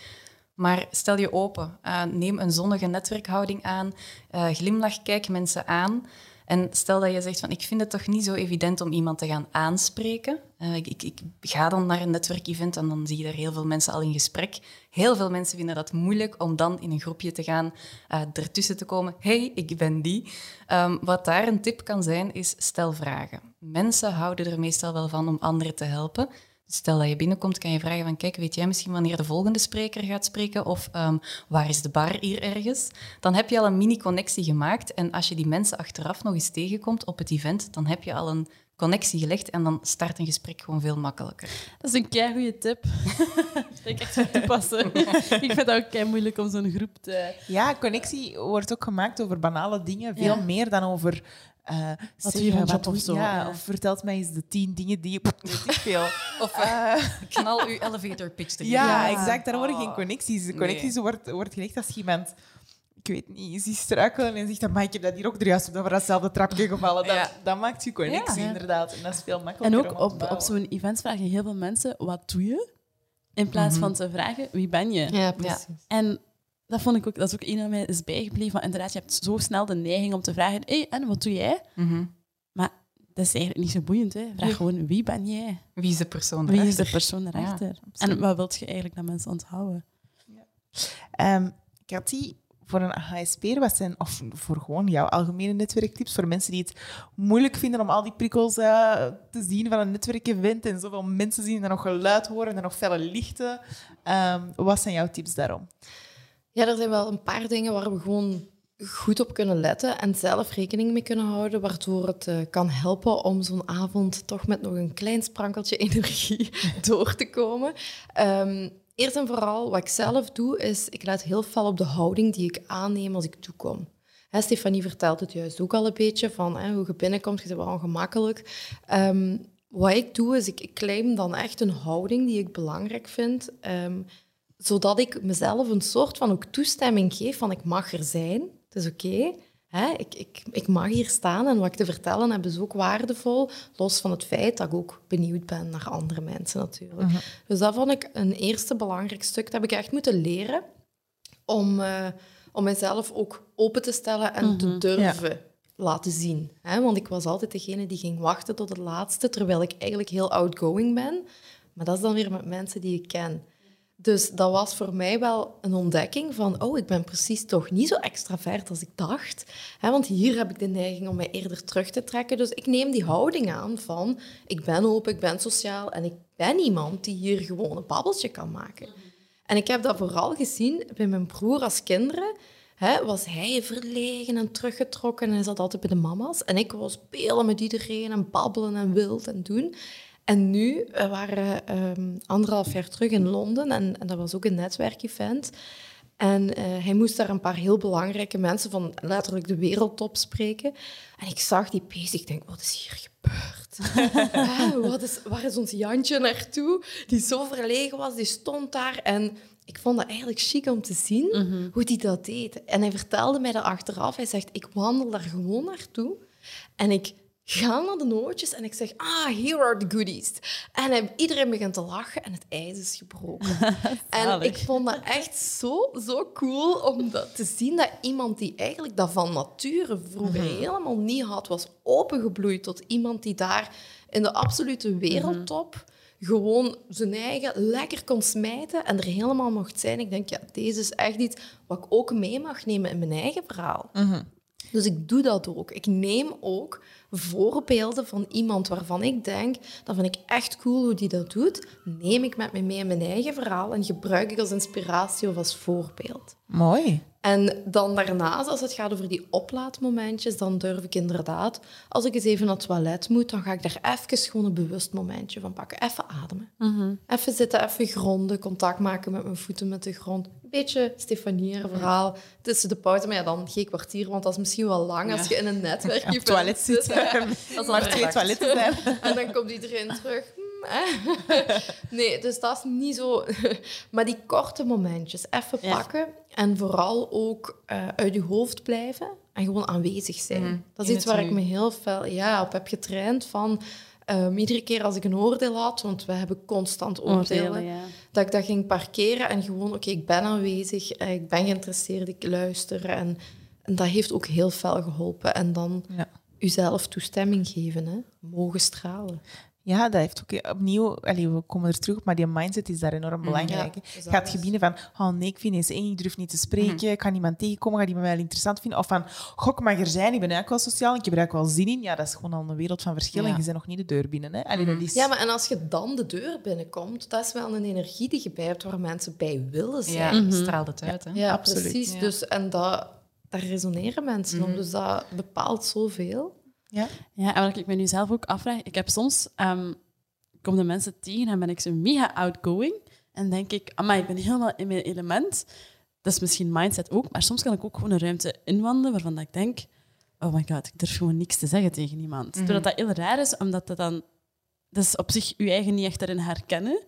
Maar stel je open. Uh, neem een zonnige netwerkhouding aan. Uh, glimlach, kijk mensen aan. En stel dat je zegt van ik vind het toch niet zo evident om iemand te gaan aanspreken. Uh, ik, ik, ga dan naar een netwerkevent en dan zie je daar heel veel mensen al in gesprek. Heel veel mensen vinden dat moeilijk om dan in een groepje te gaan, uh, ertussen te komen. hey, ik ben die. Um, wat daar een tip kan zijn, is stel vragen. Mensen houden er meestal wel van om anderen te helpen. Stel dat je binnenkomt, kan je vragen van kijk, weet jij misschien wanneer de volgende spreker gaat spreken of um, waar is de bar hier ergens? Dan heb je al een mini-connectie gemaakt en als je die mensen achteraf nog eens tegenkomt op het event, dan heb je al een connectie gelegd en dan start een gesprek gewoon veel makkelijker. Dat is een kei goede tip. dat ik echt toepassen. ik vind het ook kei moeilijk om zo'n groep te... Ja, connectie wordt ook gemaakt over banale dingen, veel ja. meer dan over uh, wat je wat of zo. Ja, ja, Of vertelt mij eens de tien dingen die je... Weet veel. of uh, knal uw elevator pitch erin. Ja, ja, exact. Daar worden geen connecties. De connecties nee. wordt, wordt gelegd als iemand... Ik weet niet, ze struikelen en zegt dan, maar ik heb dat hier ook juist op datzelfde trapje gevallen. Dan, ja. dan maakt je connectie, inderdaad. En dat is veel makkelijker En ook op, op zo'n event vragen heel veel mensen, wat doe je? In plaats mm -hmm. van te vragen, wie ben je? Ja, precies. En dat vond ik ook, dat is ook een van mij is bijgebleven. Van, inderdaad, je hebt zo snel de neiging om te vragen: hey, en wat doe jij? Mm -hmm. Maar dat is eigenlijk niet zo boeiend. Hè? Vraag gewoon: wie ben jij? Wie is de persoon erachter? Wie is de persoon erachter? Ja, en wat wilt je eigenlijk dat mensen onthouden? Ja. Um, Cathy, voor een HSP was zijn, of voor gewoon jouw algemene netwerktips, voor mensen die het moeilijk vinden om al die prikkels uh, te zien van een netwerkevent en zoveel mensen zien en nog geluid horen en nog felle lichten. Um, wat zijn jouw tips daarom? Ja, er zijn wel een paar dingen waar we gewoon goed op kunnen letten en zelf rekening mee kunnen houden, waardoor het uh, kan helpen om zo'n avond toch met nog een klein sprankeltje energie door te komen. Um, eerst en vooral, wat ik zelf doe, is ik let heel veel op de houding die ik aanneem als ik toekom. Hè, Stefanie vertelt het juist ook al een beetje, van hè, hoe je binnenkomt, je bent wel ongemakkelijk. Um, wat ik doe, is ik, claim dan echt een houding die ik belangrijk vind, um, zodat ik mezelf een soort van ook toestemming geef van ik mag er zijn, het is oké. Okay. Ik, ik, ik mag hier staan en wat ik te vertellen heb is ook waardevol, los van het feit dat ik ook benieuwd ben naar andere mensen natuurlijk. Uh-huh. Dus dat vond ik een eerste belangrijk stuk. Dat heb ik echt moeten leren om, uh, om mezelf ook open te stellen en te durven ja. laten zien. Hè? Want ik was altijd degene die ging wachten tot het laatste, terwijl ik eigenlijk heel outgoing ben. Maar dat is dan weer met mensen die ik ken. Dus dat was voor mij wel een ontdekking van, oh, ik ben precies toch niet zo extravert als ik dacht. want hier heb ik de neiging om mij eerder terug te trekken. Dus ik neem die houding aan van, ik ben open, ik ben sociaal en ik ben iemand die hier gewoon een babbeltje kan maken. En ik heb dat vooral gezien bij mijn broer als kinderen. was hij verlegen en teruggetrokken en zat altijd bij de mama's. En ik was spelen met iedereen en babbelen en wild en doen. En nu, we waren um, anderhalf jaar terug in Londen en, en dat was ook een netwerkevent. En uh, hij moest daar een paar heel belangrijke mensen van letterlijk de wereldtop spreken. En ik zag die bezig. Ik denk, wat is hier gebeurd? wat is, waar is ons Jantje naartoe? Die zo verlegen was, die stond daar. En ik vond dat eigenlijk chic om te zien mm -hmm. hoe hij dat deed. En hij vertelde mij dat achteraf. Hij zegt, ik wandel daar gewoon naartoe. En ik ga naar de nootjes en ik zeg, ah, here are the goodies. En iedereen begint te lachen en het ijs is gebroken. en ik vond dat echt zo, zo cool om dat te zien dat iemand die eigenlijk dat van nature vroeger mm -hmm. helemaal niet had, was opengebloeid tot iemand die daar in de absolute wereldtop mm -hmm. gewoon zijn eigen lekker kon smijten en er helemaal mocht zijn. Ik denk, ja, deze is echt iets wat ik ook mee mag nemen in mijn eigen verhaal. Mm -hmm. Dus ik doe dat ook. Ik neem ook voorbeelden van iemand waarvan ik denk, dat vind ik echt cool hoe die dat doet, neem ik met me mee in mijn eigen verhaal en gebruik ik als inspiratie of als voorbeeld. Mooi. En dan daarnaast, als het gaat over die oplaadmomentjes, dan durf ik inderdaad, als ik eens even naar het toilet moet, dan ga ik daar even gewoon een bewust momentje van pakken. Even ademen. Mm -hmm. Even zitten, even gronden, contact maken met mijn voeten met de grond. Een beetje Stefanie verhaal tussen de pauze. Maar ja, dan geen kwartier, want dat is misschien wel lang als je in een netwerk ja, toilet zit. als er twee toiletten zijn. En dan komt iedereen terug. Nee, dus dat is niet zo. Maar die korte momentjes even pakken en vooral ook uh, uit je hoofd blijven. en gewoon aanwezig zijn. Mhm. Dat is iets waar ik me heel veel ja, op heb getraind. Van, ehm, iedere keer als ik een oordeel had, want we hebben constant oordelen, Oordelen, ja. dat ik dat ging parkeren en gewoon, oké, ik ben aanwezig, eh, ik ben geïnteresseerd, ik luister. En, en dat heeft ook heel veel geholpen. En dan Ja. Uzelf toestemming geven, hè. mogen stralen. Ja, dat heeft ook opnieuw... Allee, we komen er terug op, maar die mindset is daar enorm belangrijk. Ja, hè. dus Je gaat binnen van, oh nee, ik vind eens één, ik durf niet te spreken, ik kan iemand tegenkomen, ga die me wel interessant vinden. Of van, gok mag er zijn, ik ben eigenlijk wel sociaal, ik heb er eigenlijk wel zin in. Ja, dat is gewoon al een wereld van verschil en Ja. je bent nog niet de deur binnen. Hè. Allee, dat is... Ja, maar en als je dan de deur binnenkomt, dat is wel een energie die je bij hebt waar mensen bij willen Ja, zijn. straalt het uit. Hè? Ja, absoluut. precies. Ja. Dus, en dat, daar resoneren mensen om. Dus dat bepaalt zoveel. Ja. Ja, en wat ik me nu zelf ook afvraag, ik heb soms, ehm kom de mensen tegen en ben ik zo mega outgoing en denk ik, amai, ik ben helemaal in mijn element. Dat is misschien mindset ook, maar soms kan ik ook gewoon een ruimte inwandelen waarvan dat ik denk, oh my god, ik durf gewoon niks te zeggen tegen iemand. Terwijl dat heel raar is, omdat dat dan, dat is op zich je eigen niet echt daarin herkennen.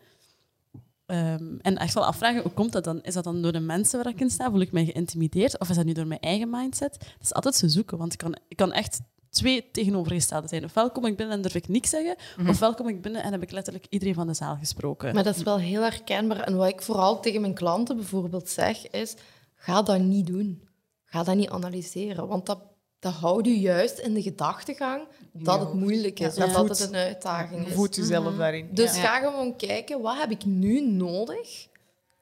Ehm, en echt wel afvragen, hoe komt dat dan? Is dat dan door de mensen waar ik in sta? Voel ik mij geïntimideerd? Of is dat nu door mijn eigen mindset? Het is altijd zo zoeken, want ik kan, ik kan echt twee tegenovergestelde zijn. Ofwel kom ik binnen en durf ik niks zeggen, ofwel kom ik binnen en heb ik letterlijk iedereen van de zaal gesproken. Maar dat is wel heel herkenbaar. En wat ik vooral tegen mijn klanten bijvoorbeeld zeg, is... Ga dat niet doen. Ga dat niet analyseren. Want dat, dat houdt je juist in de gedachtegang dat het moeilijk is. Ja. Of Ja. dat het een uitdaging is. Voed jezelf daarin. Dus Ja. ga gewoon kijken, wat heb ik nu nodig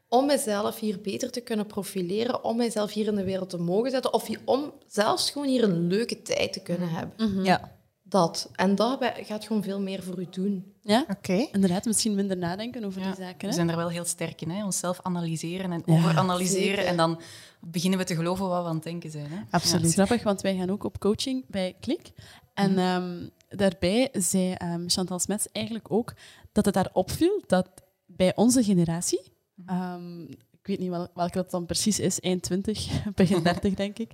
om mezelf hier beter te kunnen profileren, om mijzelf hier in de wereld te mogen zetten, of om zelfs gewoon hier een leuke tijd te kunnen hebben. Ja, Dat. En dat gaat gewoon veel meer voor u doen. Ja? oké. Inderdaad, misschien minder nadenken over Ja, die zaken. we zijn er wel heel sterk in, hè? onszelf analyseren en Ja, overanalyseren. zeker. En dan beginnen we te geloven wat we aan het denken zijn. Hè? Absoluut. Is grappig, want wij gaan ook op coaching bij Klik. En ehm, daarbij zei ehm, Chantal Smets eigenlijk ook dat het daar opviel dat bij onze generatie, ehm, ik weet niet wel, welke dat dan precies is, eind 20, begin 30 denk ik,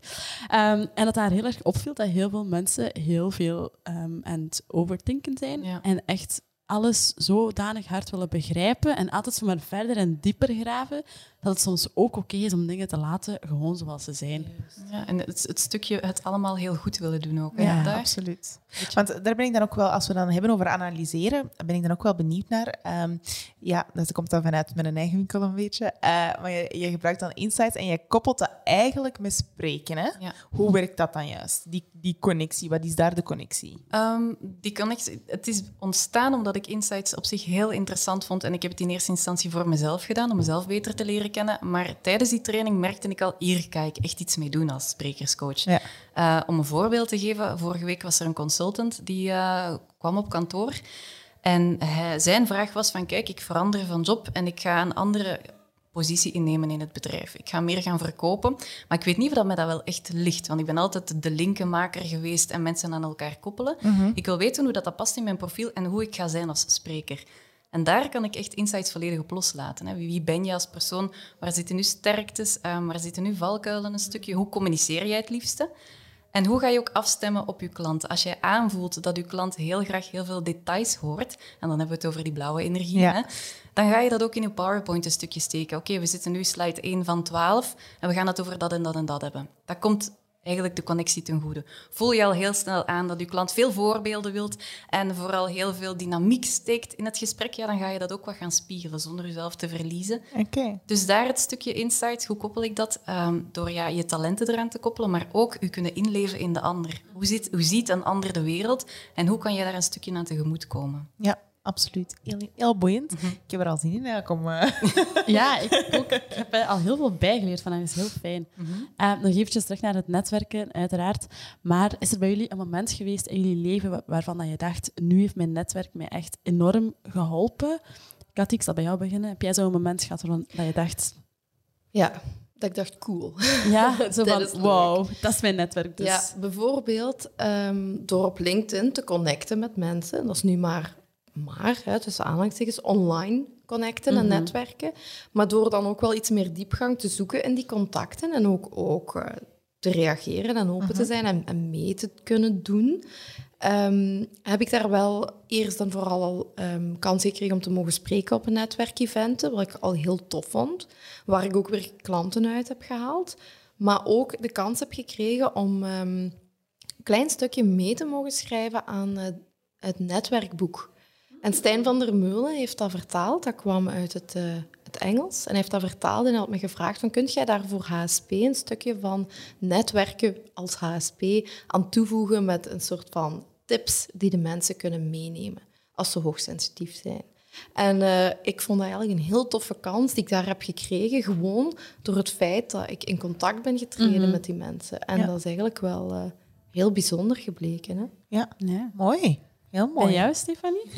ehm, en dat daar heel erg opviel dat heel veel mensen heel veel ehm, aan het overdenken zijn Ja. en echt alles zodanig hard willen begrijpen en altijd zo maar verder en dieper graven, dat het soms ook oké is om dingen te laten gewoon zoals ze zijn. Ja, en het, het stukje het allemaal heel goed willen doen ook. hè, Ja, daar. absoluut. Want daar ben ik dan ook wel, als we dan hebben over analyseren, ben ik dan ook wel benieuwd naar. Ehm, ja, dat komt dan vanuit mijn eigen winkel een beetje. Eh, maar je, je gebruikt dan insights en je koppelt dat eigenlijk met spreken. Hè? Ja. Hoe werkt dat dan juist? Die, die connectie, wat is daar de connectie? Ehm, die connectie, het is ontstaan omdat ik Insights op zich heel interessant vond. En ik heb het in eerste instantie voor mezelf gedaan, om mezelf beter te leren kennen. Maar tijdens die training merkte ik al, hier ga ik echt iets mee doen als sprekerscoach. Ja. Eh, om een voorbeeld te geven, vorige week was er een consultant die eh, kwam op kantoor. En hij, zijn vraag was van, kijk, ik verander van job en ik ga een andere positie innemen in het bedrijf. Ik ga meer gaan verkopen, maar ik weet niet of dat mij dat wel echt ligt, want ik ben altijd de linkenmaker geweest en mensen aan elkaar koppelen. Ik wil weten hoe dat, dat past in mijn profiel en hoe ik ga zijn als spreker. En daar kan ik echt insights volledig op loslaten. Hè. Wie ben je als persoon? Waar zitten nu sterktes? Ehm, waar zitten nu valkuilen een stukje? Hoe communiceer jij het liefste? En hoe ga je ook afstemmen op je klant? Als jij aanvoelt dat je klant heel graag heel veel details hoort, en dan hebben we het over die blauwe energie, Ja. hè, dan ga je dat ook in je PowerPoint een stukje steken. Oké, we zitten nu slide 1 van 12 en we gaan het over dat en dat en dat hebben. Dat komt eigenlijk de connectie ten goede. Voel je al heel snel aan dat je klant veel voorbeelden wilt en vooral heel veel dynamiek steekt in het gesprek, ja, dan ga je dat ook wat gaan spiegelen zonder jezelf te verliezen. Oké. Dus daar het stukje insight, hoe koppel ik dat? Ehm, door ja, je talenten eraan te koppelen, maar ook u kunnen inleven in de ander. Hoe, zit, hoe ziet een ander de wereld en hoe kan je daar een stukje aan tegemoet komen? Ja, absoluut. Heel, heel boeiend. Ik heb er al zin in. eigenlijk om, eh, Ja, ik ook. Ik heb er al heel veel bijgeleerd van. Dat is heel fijn. Eh, nog eventjes terug naar het netwerken, uiteraard. Maar is er bij jullie een moment geweest in jullie leven wa- waarvan dat je dacht, nu heeft mijn netwerk mij echt enorm geholpen? Katie, ik zal bij jou beginnen. Heb jij zo'n moment gehad waarin dat je dacht, Ja, dat ik dacht, cool. ja, zo Dat van, wow, dat is mijn netwerk dus. Ja, bijvoorbeeld ehm, door op LinkedIn te connecten met mensen. Dat is nu maar, maar hè, tussen aanhalingstekens, online connecten en netwerken. Maar door dan ook wel iets meer diepgang te zoeken in die contacten en ook, ook eh, te reageren en open te zijn en, en mee te kunnen doen, ehm, heb ik daar wel eerst en vooral al ehm, kans gekregen om te mogen spreken op een netwerkeventen, wat ik al heel tof vond, waar ik ook weer klanten uit heb gehaald. Maar ook de kans heb gekregen om ehm, een klein stukje mee te mogen schrijven aan uh, het netwerkboek. En Stijn van der Meulen heeft dat vertaald. Dat kwam uit het, uh, het Engels. En hij heeft dat vertaald en hij had me gevraagd van, kunt jij daar voor HSP een stukje van netwerken als HSP aan toevoegen met een soort van tips die de mensen kunnen meenemen als ze hoogsensitief zijn. En uh, ik vond dat eigenlijk een heel toffe kans die ik daar heb gekregen, gewoon door het feit dat ik in contact ben getreden mm -hmm. met die mensen. En ja. dat is eigenlijk wel uh, heel bijzonder gebleken. Hè? Ja. ja, mooi. Heel mooi. En jou, Stefanie?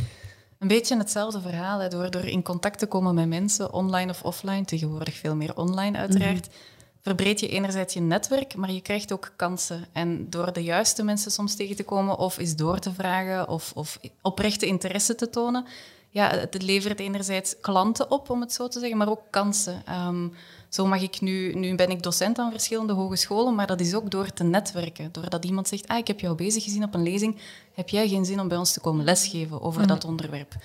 Een beetje hetzelfde verhaal, hè, door, door in contact te komen met mensen, online of offline, tegenwoordig veel meer online uiteraard. Mm -hmm verbreed je enerzijds je netwerk, maar je krijgt ook kansen. En door de juiste mensen soms tegen te komen, of eens door te vragen, of, of oprechte interesse te tonen, ja, het levert enerzijds klanten op, om het zo te zeggen, maar ook kansen. Um, zo mag ik nu, nu ben ik docent aan verschillende hogescholen, maar dat is ook door te netwerken. Doordat iemand zegt, ah, ik heb jou bezig gezien op een lezing, heb jij geen zin om bij ons te komen lesgeven over mm. dat onderwerp?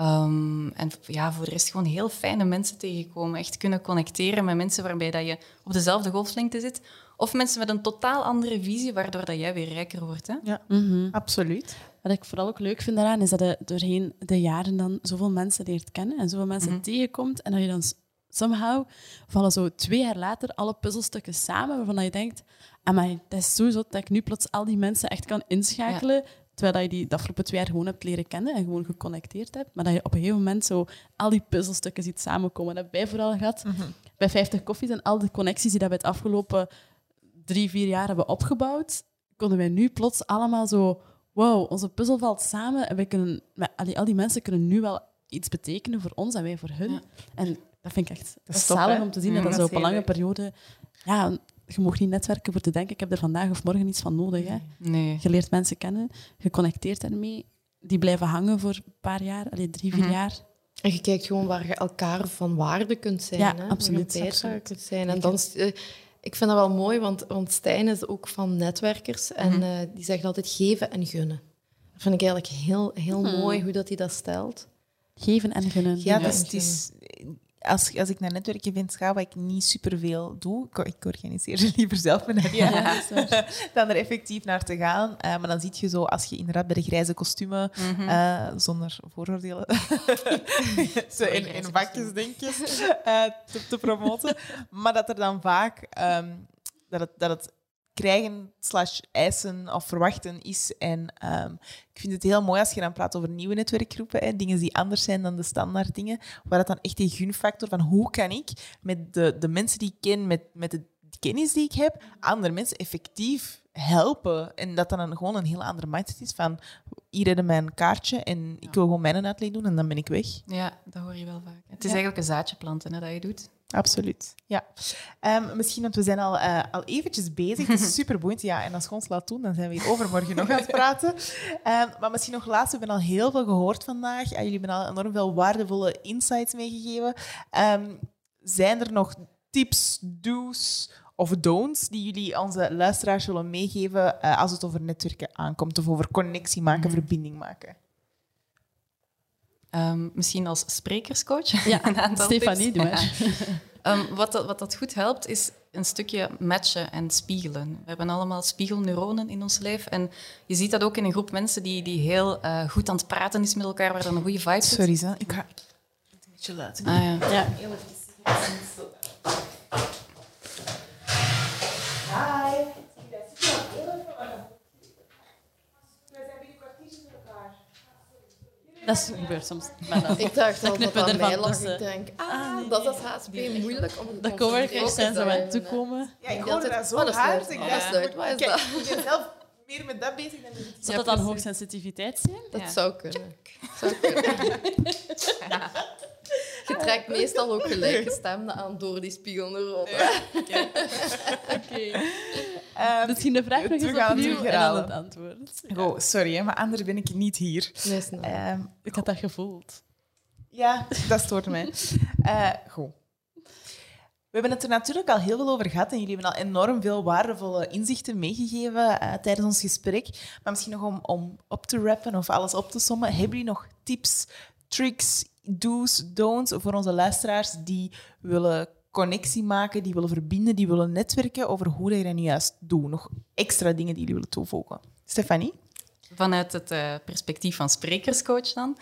Um, en ja, voor de rest gewoon heel fijne mensen tegenkomen. Echt kunnen connecteren met mensen waarbij dat je op dezelfde golflengte zit. Of mensen met een totaal andere visie, waardoor dat jij weer rijker wordt. Hè? Ja, mm -hmm. absoluut. Wat ik vooral ook leuk vind daaraan, is dat je doorheen de jaren dan zoveel mensen leert kennen en zoveel mensen mm -hmm. tegenkomt. En dat je dan somehow vallen zo twee jaar later alle puzzelstukken samen, waarvan je denkt, amai, dat is sowieso dat ik nu plots al die mensen echt kan inschakelen. Ja. Terwijl je die de afgelopen twee jaar gewoon hebt leren kennen en gewoon geconnecteerd hebt. Maar dat je op een gegeven moment zo al die puzzelstukken ziet samenkomen. Dat hebben wij vooral gehad. Mm -hmm. Bij 50 Koffies en al de connecties die dat we het afgelopen drie, vier jaar hebben opgebouwd, konden wij nu plots allemaal zo... Wow, onze puzzel valt samen en wij kunnen, al, die, al die mensen kunnen nu wel iets betekenen voor ons en wij voor hun. Ja. En dat vind ik echt dat is zalig om te zien. Mm, dat, dat zo op een lange periode... Ja, je mag niet netwerken voor te denken, ik heb er vandaag of morgen iets van nodig. Hè. Nee. Je leert mensen kennen, je connecteert ermee, die blijven hangen voor een paar jaar, allee, drie, vier mm -hmm. jaar. En je kijkt gewoon waar je elkaar van waarde kunt zijn. Ja, hè? absoluut. absoluut. Kunt zijn. En dan, uh, ik vind dat wel mooi, want, want Stijn is ook van netwerkers en mm -hmm. uh, die zegt altijd geven en gunnen. Dat vind ik eigenlijk heel, heel mm. mooi hoe dat hij dat stelt. Geven en gunnen. Ja, dus het is, als, als ik naar netwerkevents ga, wat ik niet superveel doe, ik, ik organiseer ze liever zelf mijn ja, dan er effectief naar te gaan. Uh, maar dan zie je zo, als je inderdaad bij de grijze kostumen, mm -hmm. uh, zonder vooroordelen, zo in, in vakjes, denk je, uh, te, te, promoten. maar dat er dan vaak, um, dat, het, dat het krijgen slash eisen of verwachten is. En um, ik vind het heel mooi als je dan praat over nieuwe netwerkgroepen, hè, dingen die anders zijn dan de standaard dingen, waar dat dan echt die gunfactor van hoe kan ik met de, de mensen die ik ken, met, met de kennis die ik heb, andere mensen effectief helpen. En dat dan een, gewoon een heel andere mindset is van hier hebben mijn kaartje en ik wil gewoon mijn uitleg doen en dan ben ik weg. Ja, dat hoor je wel vaak. Het is ja. eigenlijk een zaadje planten hè, dat je doet. Absoluut, ja. Um, misschien, want we zijn al, uh, al eventjes bezig. Het is super boeiend. Ja, en als je ons laat doen, dan zijn we hier overmorgen nog aan het praten. Um, maar misschien nog laatst, we hebben al heel veel gehoord vandaag. Uh, jullie hebben al enorm veel waardevolle insights meegegeven. Um, zijn er nog tips, do's of don'ts die jullie onze luisteraars willen meegeven uh, als het over netwerken aankomt of over connectie maken, mm -hmm. verbinding maken? Um, misschien als sprekerscoach. Ja, Stefanie, doe maar. um, wat, dat, wat dat goed helpt, is een stukje matchen en spiegelen. We hebben allemaal spiegelneuronen in ons lijf. En je ziet dat ook in een groep mensen die, die heel uh, goed aan het praten is met elkaar, waar dan een goede vibe. Sorry, Zan. ik ga het een beetje laten. Ah, ja. ja. Dat gebeurt soms. ik dacht al dat dat mij lag. Ik denk, ah, ah nee, dat is HSP nee. moeilijk om te De coworkers zijn zo aan het toekomen. Ja, ik hoorde dat zo oh, hard. Ik dacht, ja. wat is dat? Ik ben zelf meer met dat bezig dan met Zou dat dan hoogsensitiviteit zijn? Dat ja. zou kunnen. zou kunnen. ja. Je trekt meestal ook gelijke stemmen aan door die spiegelneuronen. Ja. Oké. Okay. Um, Misschien de vraag nog eens opnieuw en dan het antwoord. Oh, sorry, hè, maar anders ben ik niet hier. Nee, um, ik had dat gevoeld. Ja, dat stoort mij. Uh, goed. We hebben het er natuurlijk al heel veel over gehad en jullie hebben al enorm veel waardevolle inzichten meegegeven uh, tijdens ons gesprek. Maar misschien nog om, om op te rappen of alles op te sommen, hebben jullie nog tips, tricks, do's, don'ts voor onze luisteraars die willen connectie maken, die willen verbinden, die willen netwerken over hoe je dat nu juist doet. Nog extra dingen die jullie willen toevoegen. Stefanie? Vanuit het uh, perspectief van sprekerscoach dan.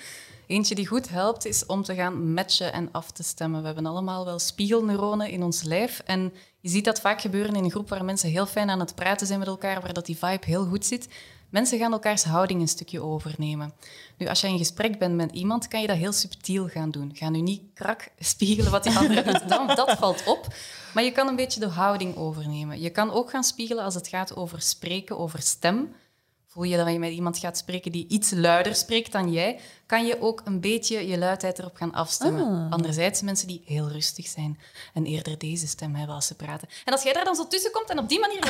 Eentje die goed helpt is om te gaan matchen en af te stemmen. We hebben allemaal wel spiegelneuronen in ons lijf. En je ziet dat vaak gebeuren in een groep waar mensen heel fijn aan het praten zijn met elkaar, waar dat die vibe heel goed zit. Mensen gaan elkaars houding een stukje overnemen. Nu, als je in gesprek bent met iemand, kan je dat heel subtiel gaan doen. Ga nu niet krak spiegelen wat die andere doet, dan, dat valt op. Maar je kan een beetje de houding overnemen. Je kan ook gaan spiegelen als het gaat over spreken, over stem voel je dat je met iemand gaat spreken die iets luider spreekt dan jij, kan je ook een beetje je luidheid erop gaan afstemmen. Ah. Anderzijds mensen die heel rustig zijn en eerder deze stem hebben als ze praten. En als jij daar dan zo tussen komt en op die manier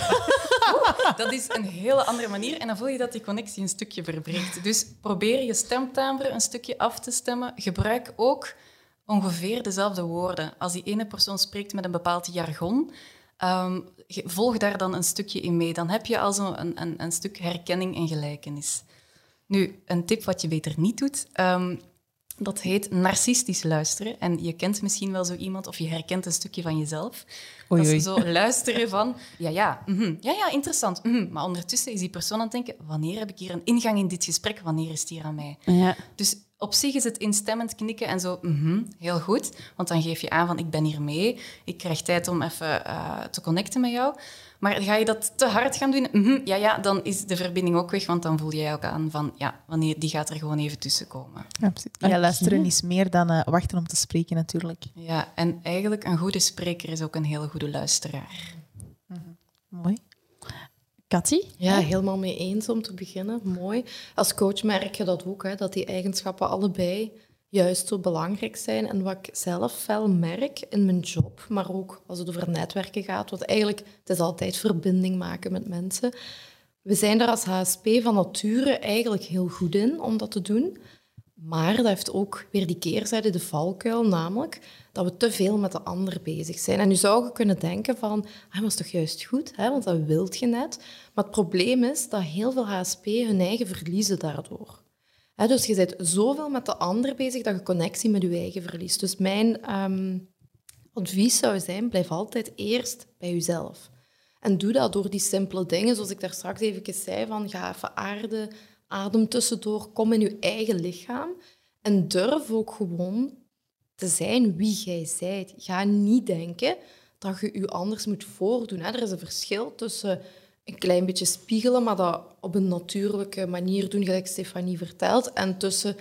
dat is een hele andere manier en dan voel je dat die connectie een stukje verbreekt. Dus probeer je stemtimbre een stukje af te stemmen. Gebruik ook ongeveer dezelfde woorden. Als die ene persoon spreekt met een bepaald jargon, Um, volg daar dan een stukje in mee. Dan heb je al zo een, een, een, stuk herkenning en gelijkenis. Nu, een tip wat je beter niet doet, um, dat heet narcistisch luisteren. En je kent misschien wel zo iemand of je herkent een stukje van jezelf. Oei, Dat is zo luisteren van, ja, ja, mm ja, ja, interessant. Mm Maar ondertussen is die persoon aan het denken, wanneer heb ik hier een ingang in dit gesprek? Wanneer is het hier aan mij? Ja. Dus op zich is het instemmend knikken en zo, mm heel goed. Want dan geef je aan van, ik ben hier mee. Ik krijg tijd om even uh, te connecten met jou. Maar ga je dat te hard gaan doen, mm ja, ja, dan is de verbinding ook weg. Want dan voel jij ook aan van, ja, wanneer, die gaat er gewoon even tussen komen. Absoluut. Ja, luisteren is meer dan uh, wachten om te spreken natuurlijk. Ja, en eigenlijk een goede spreker is ook een hele goede luisteraar. Mm Mooi. Katty? Ja, helemaal mee eens om te beginnen. Mooi. Als coach merk je dat ook, hè, dat die eigenschappen allebei juist zo belangrijk zijn. En wat ik zelf wel merk in mijn job, maar ook als het over netwerken gaat, want eigenlijk het is altijd verbinding maken met mensen. We zijn er als HSP van nature eigenlijk heel goed in om dat te doen. Maar dat heeft ook weer die keerzijde, de valkuil, namelijk dat we te veel met de ander bezig zijn. En nu zou je kunnen denken van, ah, dat is toch juist goed, hè? want dat wilt je net. Maar het probleem is dat heel veel HSP hun eigen verliezen daardoor. dus je bent zoveel met de ander bezig dat je connectie met je eigen verliest. Dus mijn ehm, advies zou zijn, blijf altijd eerst bij jezelf. En doe dat door die simpele dingen, zoals ik daar straks even zei, van ga even aarde, adem tussendoor, kom in je eigen lichaam. En durf ook gewoon te zijn wie jij bent. Ga niet denken dat je je anders moet voordoen. Er is een verschil tussen een klein beetje spiegelen, maar dat op een natuurlijke manier doen, gelijk Stefanie vertelt, en tussen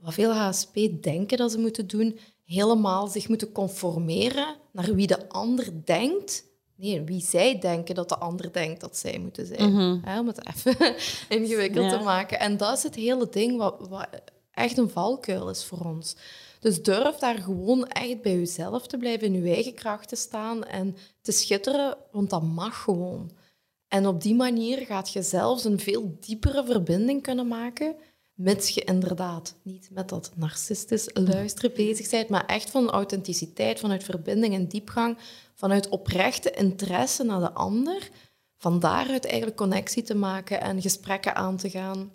wat veel HSP denken dat ze moeten doen, helemaal zich moeten conformeren naar wie de ander denkt Nee, wie zij denken dat de ander denkt dat zij moeten zijn. Mhm. om het even ingewikkeld te maken. En dat is het hele ding wat, wat, echt een valkuil is voor ons. Dus durf daar gewoon echt bij jezelf te blijven, in je eigen kracht te staan en te schitteren, want dat mag gewoon. En op die manier gaat je zelfs een veel diepere verbinding kunnen maken, mits je inderdaad niet met dat narcistisch luisteren bezig bent, maar echt van authenticiteit, vanuit verbinding en diepgang, vanuit oprechte interesse naar de ander, van daaruit eigenlijk connectie te maken en gesprekken aan te gaan.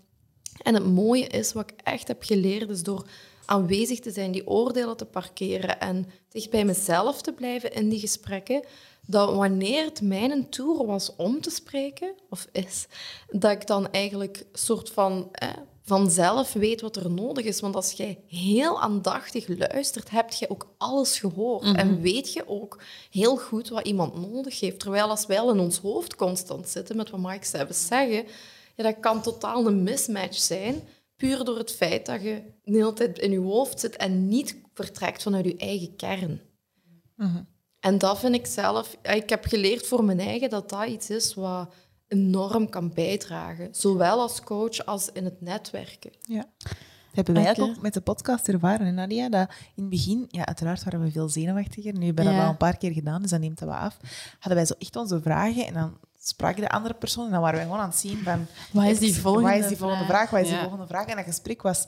En het mooie is, wat ik echt heb geleerd, is door aanwezig te zijn, die oordelen te parkeren en dicht bij mezelf te blijven in die gesprekken, dat wanneer het mijn tour was om te spreken, of is, dat ik dan eigenlijk soort van eh, vanzelf weet wat er nodig is. Want als jij heel aandachtig luistert, heb je ook alles gehoord. En mhm. weet je ook heel goed wat iemand nodig heeft. Terwijl als wij al in ons hoofd constant zitten met wat Mike zelf zeggen, ja, dat kan totaal een mismatch zijn. Puur door het feit dat je de hele tijd in je hoofd zit en niet vertrekt vanuit je eigen kern. Mhm. En dat vind ik zelf... Ik heb geleerd voor mijn eigen dat dat iets is wat enorm kan bijdragen. Zowel als coach als in het netwerken. Ja. Dat hebben wij ook met de podcast ervaren, Nadia. Dat in het begin, ja, uiteraard waren we veel zenuwachtiger. Nu hebben we dat wel een paar keer gedaan, dus dat neemt dat wel af. Hadden wij zo echt onze vragen en dan sprak de andere persoon en dan waren wij gewoon aan het zien van... Wat is die volgende, wat is die volgende vraag? Wat is die volgende vraag? En dat gesprek was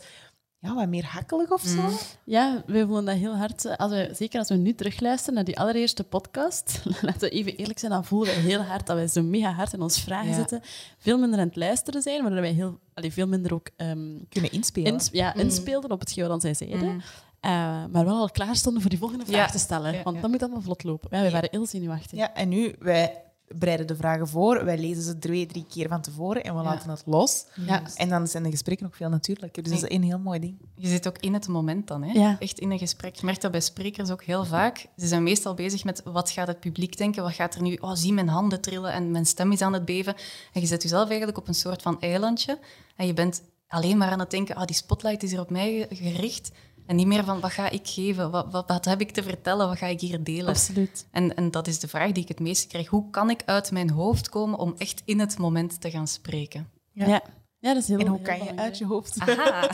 ja, wat meer hakkelig of zo. Mm. Ja, we voelen dat heel hard. Eh, als we, zeker als we nu terugluisteren naar die allereerste podcast, laten we even eerlijk zijn, dan voelen we heel hard dat wij zo mega hard in ons vragen zitten. Veel minder aan het luisteren zijn, maar dat wij heel, allee, veel minder ook... Um, Kunnen inspelen. ja, mm. inspeelden op het wat zij zeiden. Mm. eh, maar wel al klaar stonden voor die volgende vraag Ja. te stellen. Ja, Want ja. dat moet allemaal vlot lopen. Ja, we waren heel zenuwachtig. Ja, en nu, wij bereiden de vragen voor, wij lezen ze twee, drie keer van tevoren en we Ja. laten het los. Ja. En dan zijn de gesprekken ook veel natuurlijker. Dus dat is een heel mooi ding. Je zit ook in het moment dan, hè? Ja. echt in een gesprek. Je merkt dat bij sprekers ook heel vaak. Ze zijn meestal bezig met wat gaat het publiek denken, wat gaat er nu... Oh, zie mijn handen trillen en mijn stem is aan het beven. En je zet jezelf eigenlijk op een soort van eilandje en je bent alleen maar aan het denken, ah, die spotlight is hier op mij ge- gericht. En niet meer van, wat ga ik geven? Wat, wat, wat heb ik te vertellen? Wat ga ik hier delen? Absoluut. En, en dat is de vraag die ik het meeste krijg. Hoe kan ik uit mijn hoofd komen om echt in het moment te gaan spreken? Ja. Ja. Ja. dat is heel En hoe heel kan je uit je hoofd? Aha,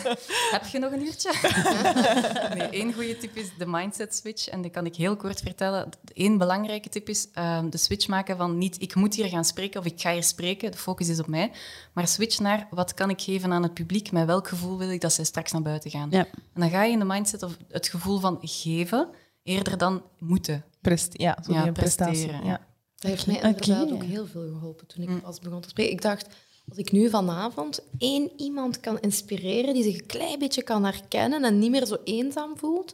heb je nog een uurtje? nee, één goede tip is de mindset switch. En die kan ik heel kort vertellen. Eén belangrijke tip is ehm, de switch maken van niet ik moet hier gaan spreken of ik ga hier spreken. De focus is op mij. Maar switch naar wat kan ik geven aan het publiek? Met welk gevoel wil ik dat zij straks naar buiten gaan? Ja. En dan ga je in de mindset of het gevoel van geven eerder dan moeten. Prest, ja, zo Ja, die prestatie. presteren, Ja. Dat heeft mij inderdaad ook heel veel geholpen toen ik pas begon te spreken. Ik dacht, als ik nu vanavond één iemand kan inspireren die zich een klein beetje kan herkennen en niet meer zo eenzaam voelt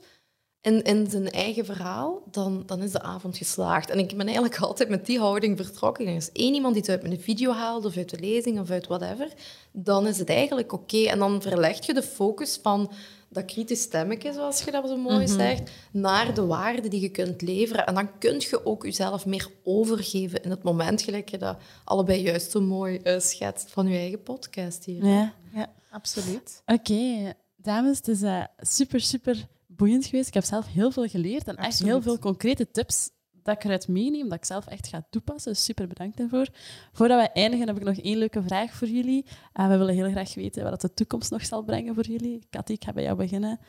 in, in zijn eigen verhaal, dan, dan is de avond geslaagd. En ik ben eigenlijk altijd met die houding vertrokken. Als één iemand die het uit mijn video haalt of uit de lezing of uit whatever, dan is het eigenlijk oké. En dan verleg je de focus van dat kritisch stemmetje, zoals je dat zo mooi zegt, naar de waarde die je kunt leveren. En dan kun je ook jezelf meer overgeven in het moment, gelijk je dat allebei juist zo mooi eh, schetst van je eigen podcast hier. Ja. ja, absoluut. Oké, dames, het is eh, super, super boeiend geweest. Ik heb zelf heel veel geleerd en echt heel veel concrete tips dat ik eruit meeneem, dat ik zelf echt ga toepassen. Dus super bedankt daarvoor. Voordat wij eindigen heb ik nog één leuke vraag voor jullie. Eh, we willen heel graag weten wat de toekomst nog zal brengen voor jullie. Cathy, ik ga bij jou beginnen.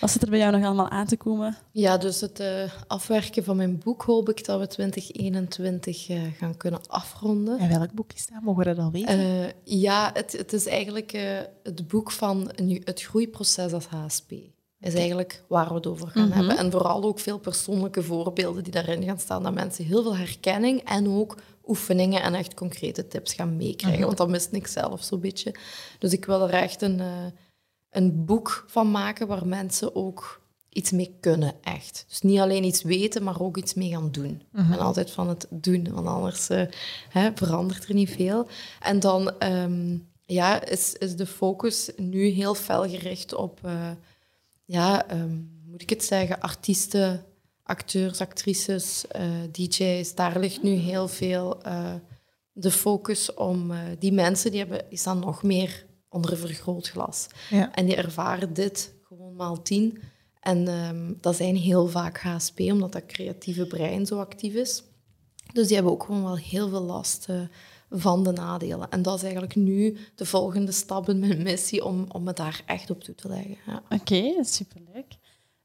Wat zit er bij jou nog allemaal aan te komen? Ja, dus het eh, afwerken van mijn boek hoop ik dat we 2021 eh, gaan kunnen afronden. En welk boek is dat? Mogen we dat al weten? Eh, ja, het, het is eigenlijk eh, het boek van nu, het groeiproces als HSP. Is eigenlijk waar we het over gaan hebben. En vooral ook veel persoonlijke voorbeelden die daarin gaan staan. Dat mensen heel veel herkenning en ook oefeningen en echt concrete tips gaan meekrijgen. Want dat mist ik zelf zo'n beetje. Dus ik wil er echt een, eh, een boek van maken waar mensen ook iets mee kunnen, echt. Dus niet alleen iets weten, maar ook iets mee gaan doen. En altijd van het doen, want anders eh, hè, verandert er niet veel. En dan ehm, ja, is, is de focus nu heel fel gericht op, eh, ja, ehm, moet ik het zeggen, artiesten, acteurs, actrices, eh, DJ's. Daar ligt nu heel veel eh, de focus om eh, die mensen die hebben, die staan nog meer onder een vergrootglas. Ja. En die ervaren dit gewoon maal tien. En ehm, dat zijn heel vaak HSP, omdat dat creatieve brein zo actief is. Dus die hebben ook gewoon wel heel veel last van de nadelen. En dat is eigenlijk nu de volgende stap in mijn missie om, om me daar echt op toe te leggen. Ja. Oké, superleuk.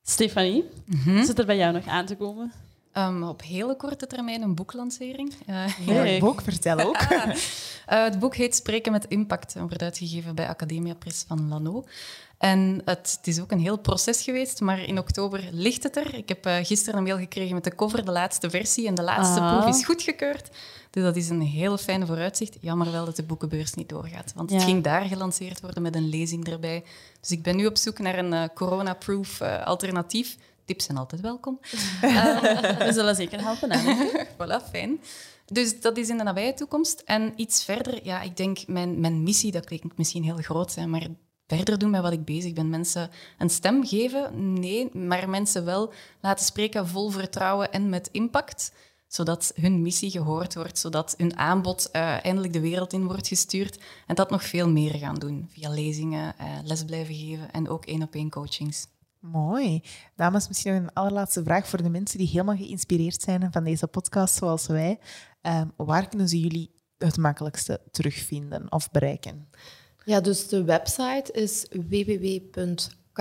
Stefanie, wat zit er bij jou nog aan te komen? Ehm, op hele korte termijn een boeklancering. Welk leuk. boek? Vertel ook. Eh, het boek heet Spreken met Impact en wordt uitgegeven bij Academia Press van Lano. En het, het is ook een heel proces geweest, maar in oktober ligt het er. Ik heb eh, gisteren een mail gekregen met de cover, de laatste versie, en de laatste Ah. proef is goedgekeurd. Dus dat is een heel fijne vooruitzicht. Jammer wel dat de boekenbeurs niet doorgaat, want het ging daar gelanceerd worden met een lezing erbij. Dus ik ben nu op zoek naar een corona-proof alternatief. Tips zijn altijd welkom. We zullen zeker helpen. Hè? Voilà, fijn. Dus dat is in de nabije toekomst. En iets verder, ja, ik denk mijn, mijn missie, dat klinkt misschien heel groot, hè, maar verder doen met wat ik bezig ben. Mensen een stem geven? Nee, maar mensen wel laten spreken vol vertrouwen en met impact zodat hun missie gehoord wordt, zodat hun aanbod eh, eindelijk de wereld in wordt gestuurd en dat nog veel meer gaan doen via lezingen, eh, les blijven geven en ook één-op-één coachings. Mooi. Dames, misschien nog een allerlaatste vraag voor de mensen die helemaal geïnspireerd zijn van deze podcast, zoals wij. Ehm, waar kunnen ze jullie het makkelijkste terugvinden of bereiken? ja, dus de website is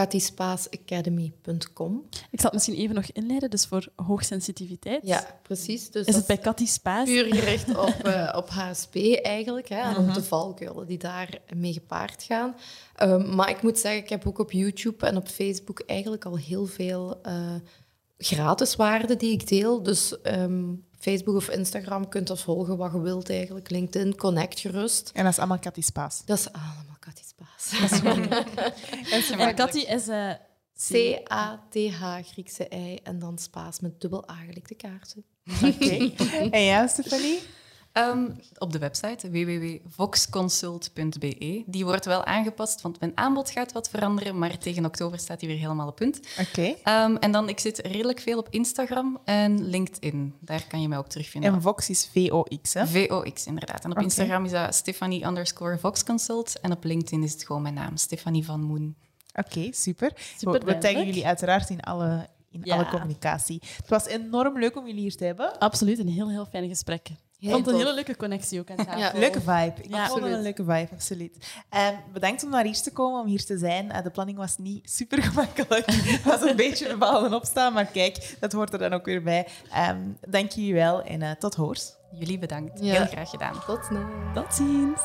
www.katispaasacademy.com. Ik zal het misschien even nog inleiden, dus voor hoogsensitiviteit. Ja, precies. Dus Is het bij Cathy Spaas? puur gericht op, eh, op HSP eigenlijk. Hè, en op de valkuilen die daar mee gepaard gaan. Ehm, maar ik moet zeggen, ik heb ook op YouTube en op Facebook eigenlijk al heel veel eh, gratis waarden die ik deel. Dus ehm, Facebook of Instagram kunt dat volgen wat je wilt eigenlijk. LinkedIn, connect gerust. En dat is allemaal Cathy Spaas. Dat is allemaal Paas. Maar Cathy is eh, C-A-T-H, Griekse ei en dan spaas met dubbel aangelikte kaarten. Oké. en jij, Stefanie? Ehm, op de website www.voxconsult.be. Die wordt wel aangepast, want mijn aanbod gaat wat veranderen, maar tegen oktober staat die weer helemaal op punt. Oké. Ehm, en dan, ik zit redelijk veel op Instagram en LinkedIn. Daar kan je mij ook terugvinden. En Vox is V-O-X, hè? VOX, inderdaad. En op. Instagram is dat Stefanie underscore Voxconsult. En op LinkedIn is het gewoon mijn naam, Stefanie van Moen. Oké, super. Super we, we taggen jullie uiteraard in alle, in Ja. alle communicatie. Het was enorm leuk om jullie hier te hebben. Absoluut, een heel, heel fijn gesprek. Ik vond het een hele leuke connectie ook aan tafel. Ja. Leuke vibe. Ik Ja, vond het een leuke vibe, absoluut. Ehm, bedankt om naar hier te komen, om hier te zijn. Eh, de planning was niet super gemakkelijk. Het was een beetje vallen opstaan, maar kijk, dat hoort er dan ook weer bij. Ehm, dank jullie wel en eh, tot hoors. Jullie bedankt. Ja. Heel graag gedaan. Tot snel. Tot ziens.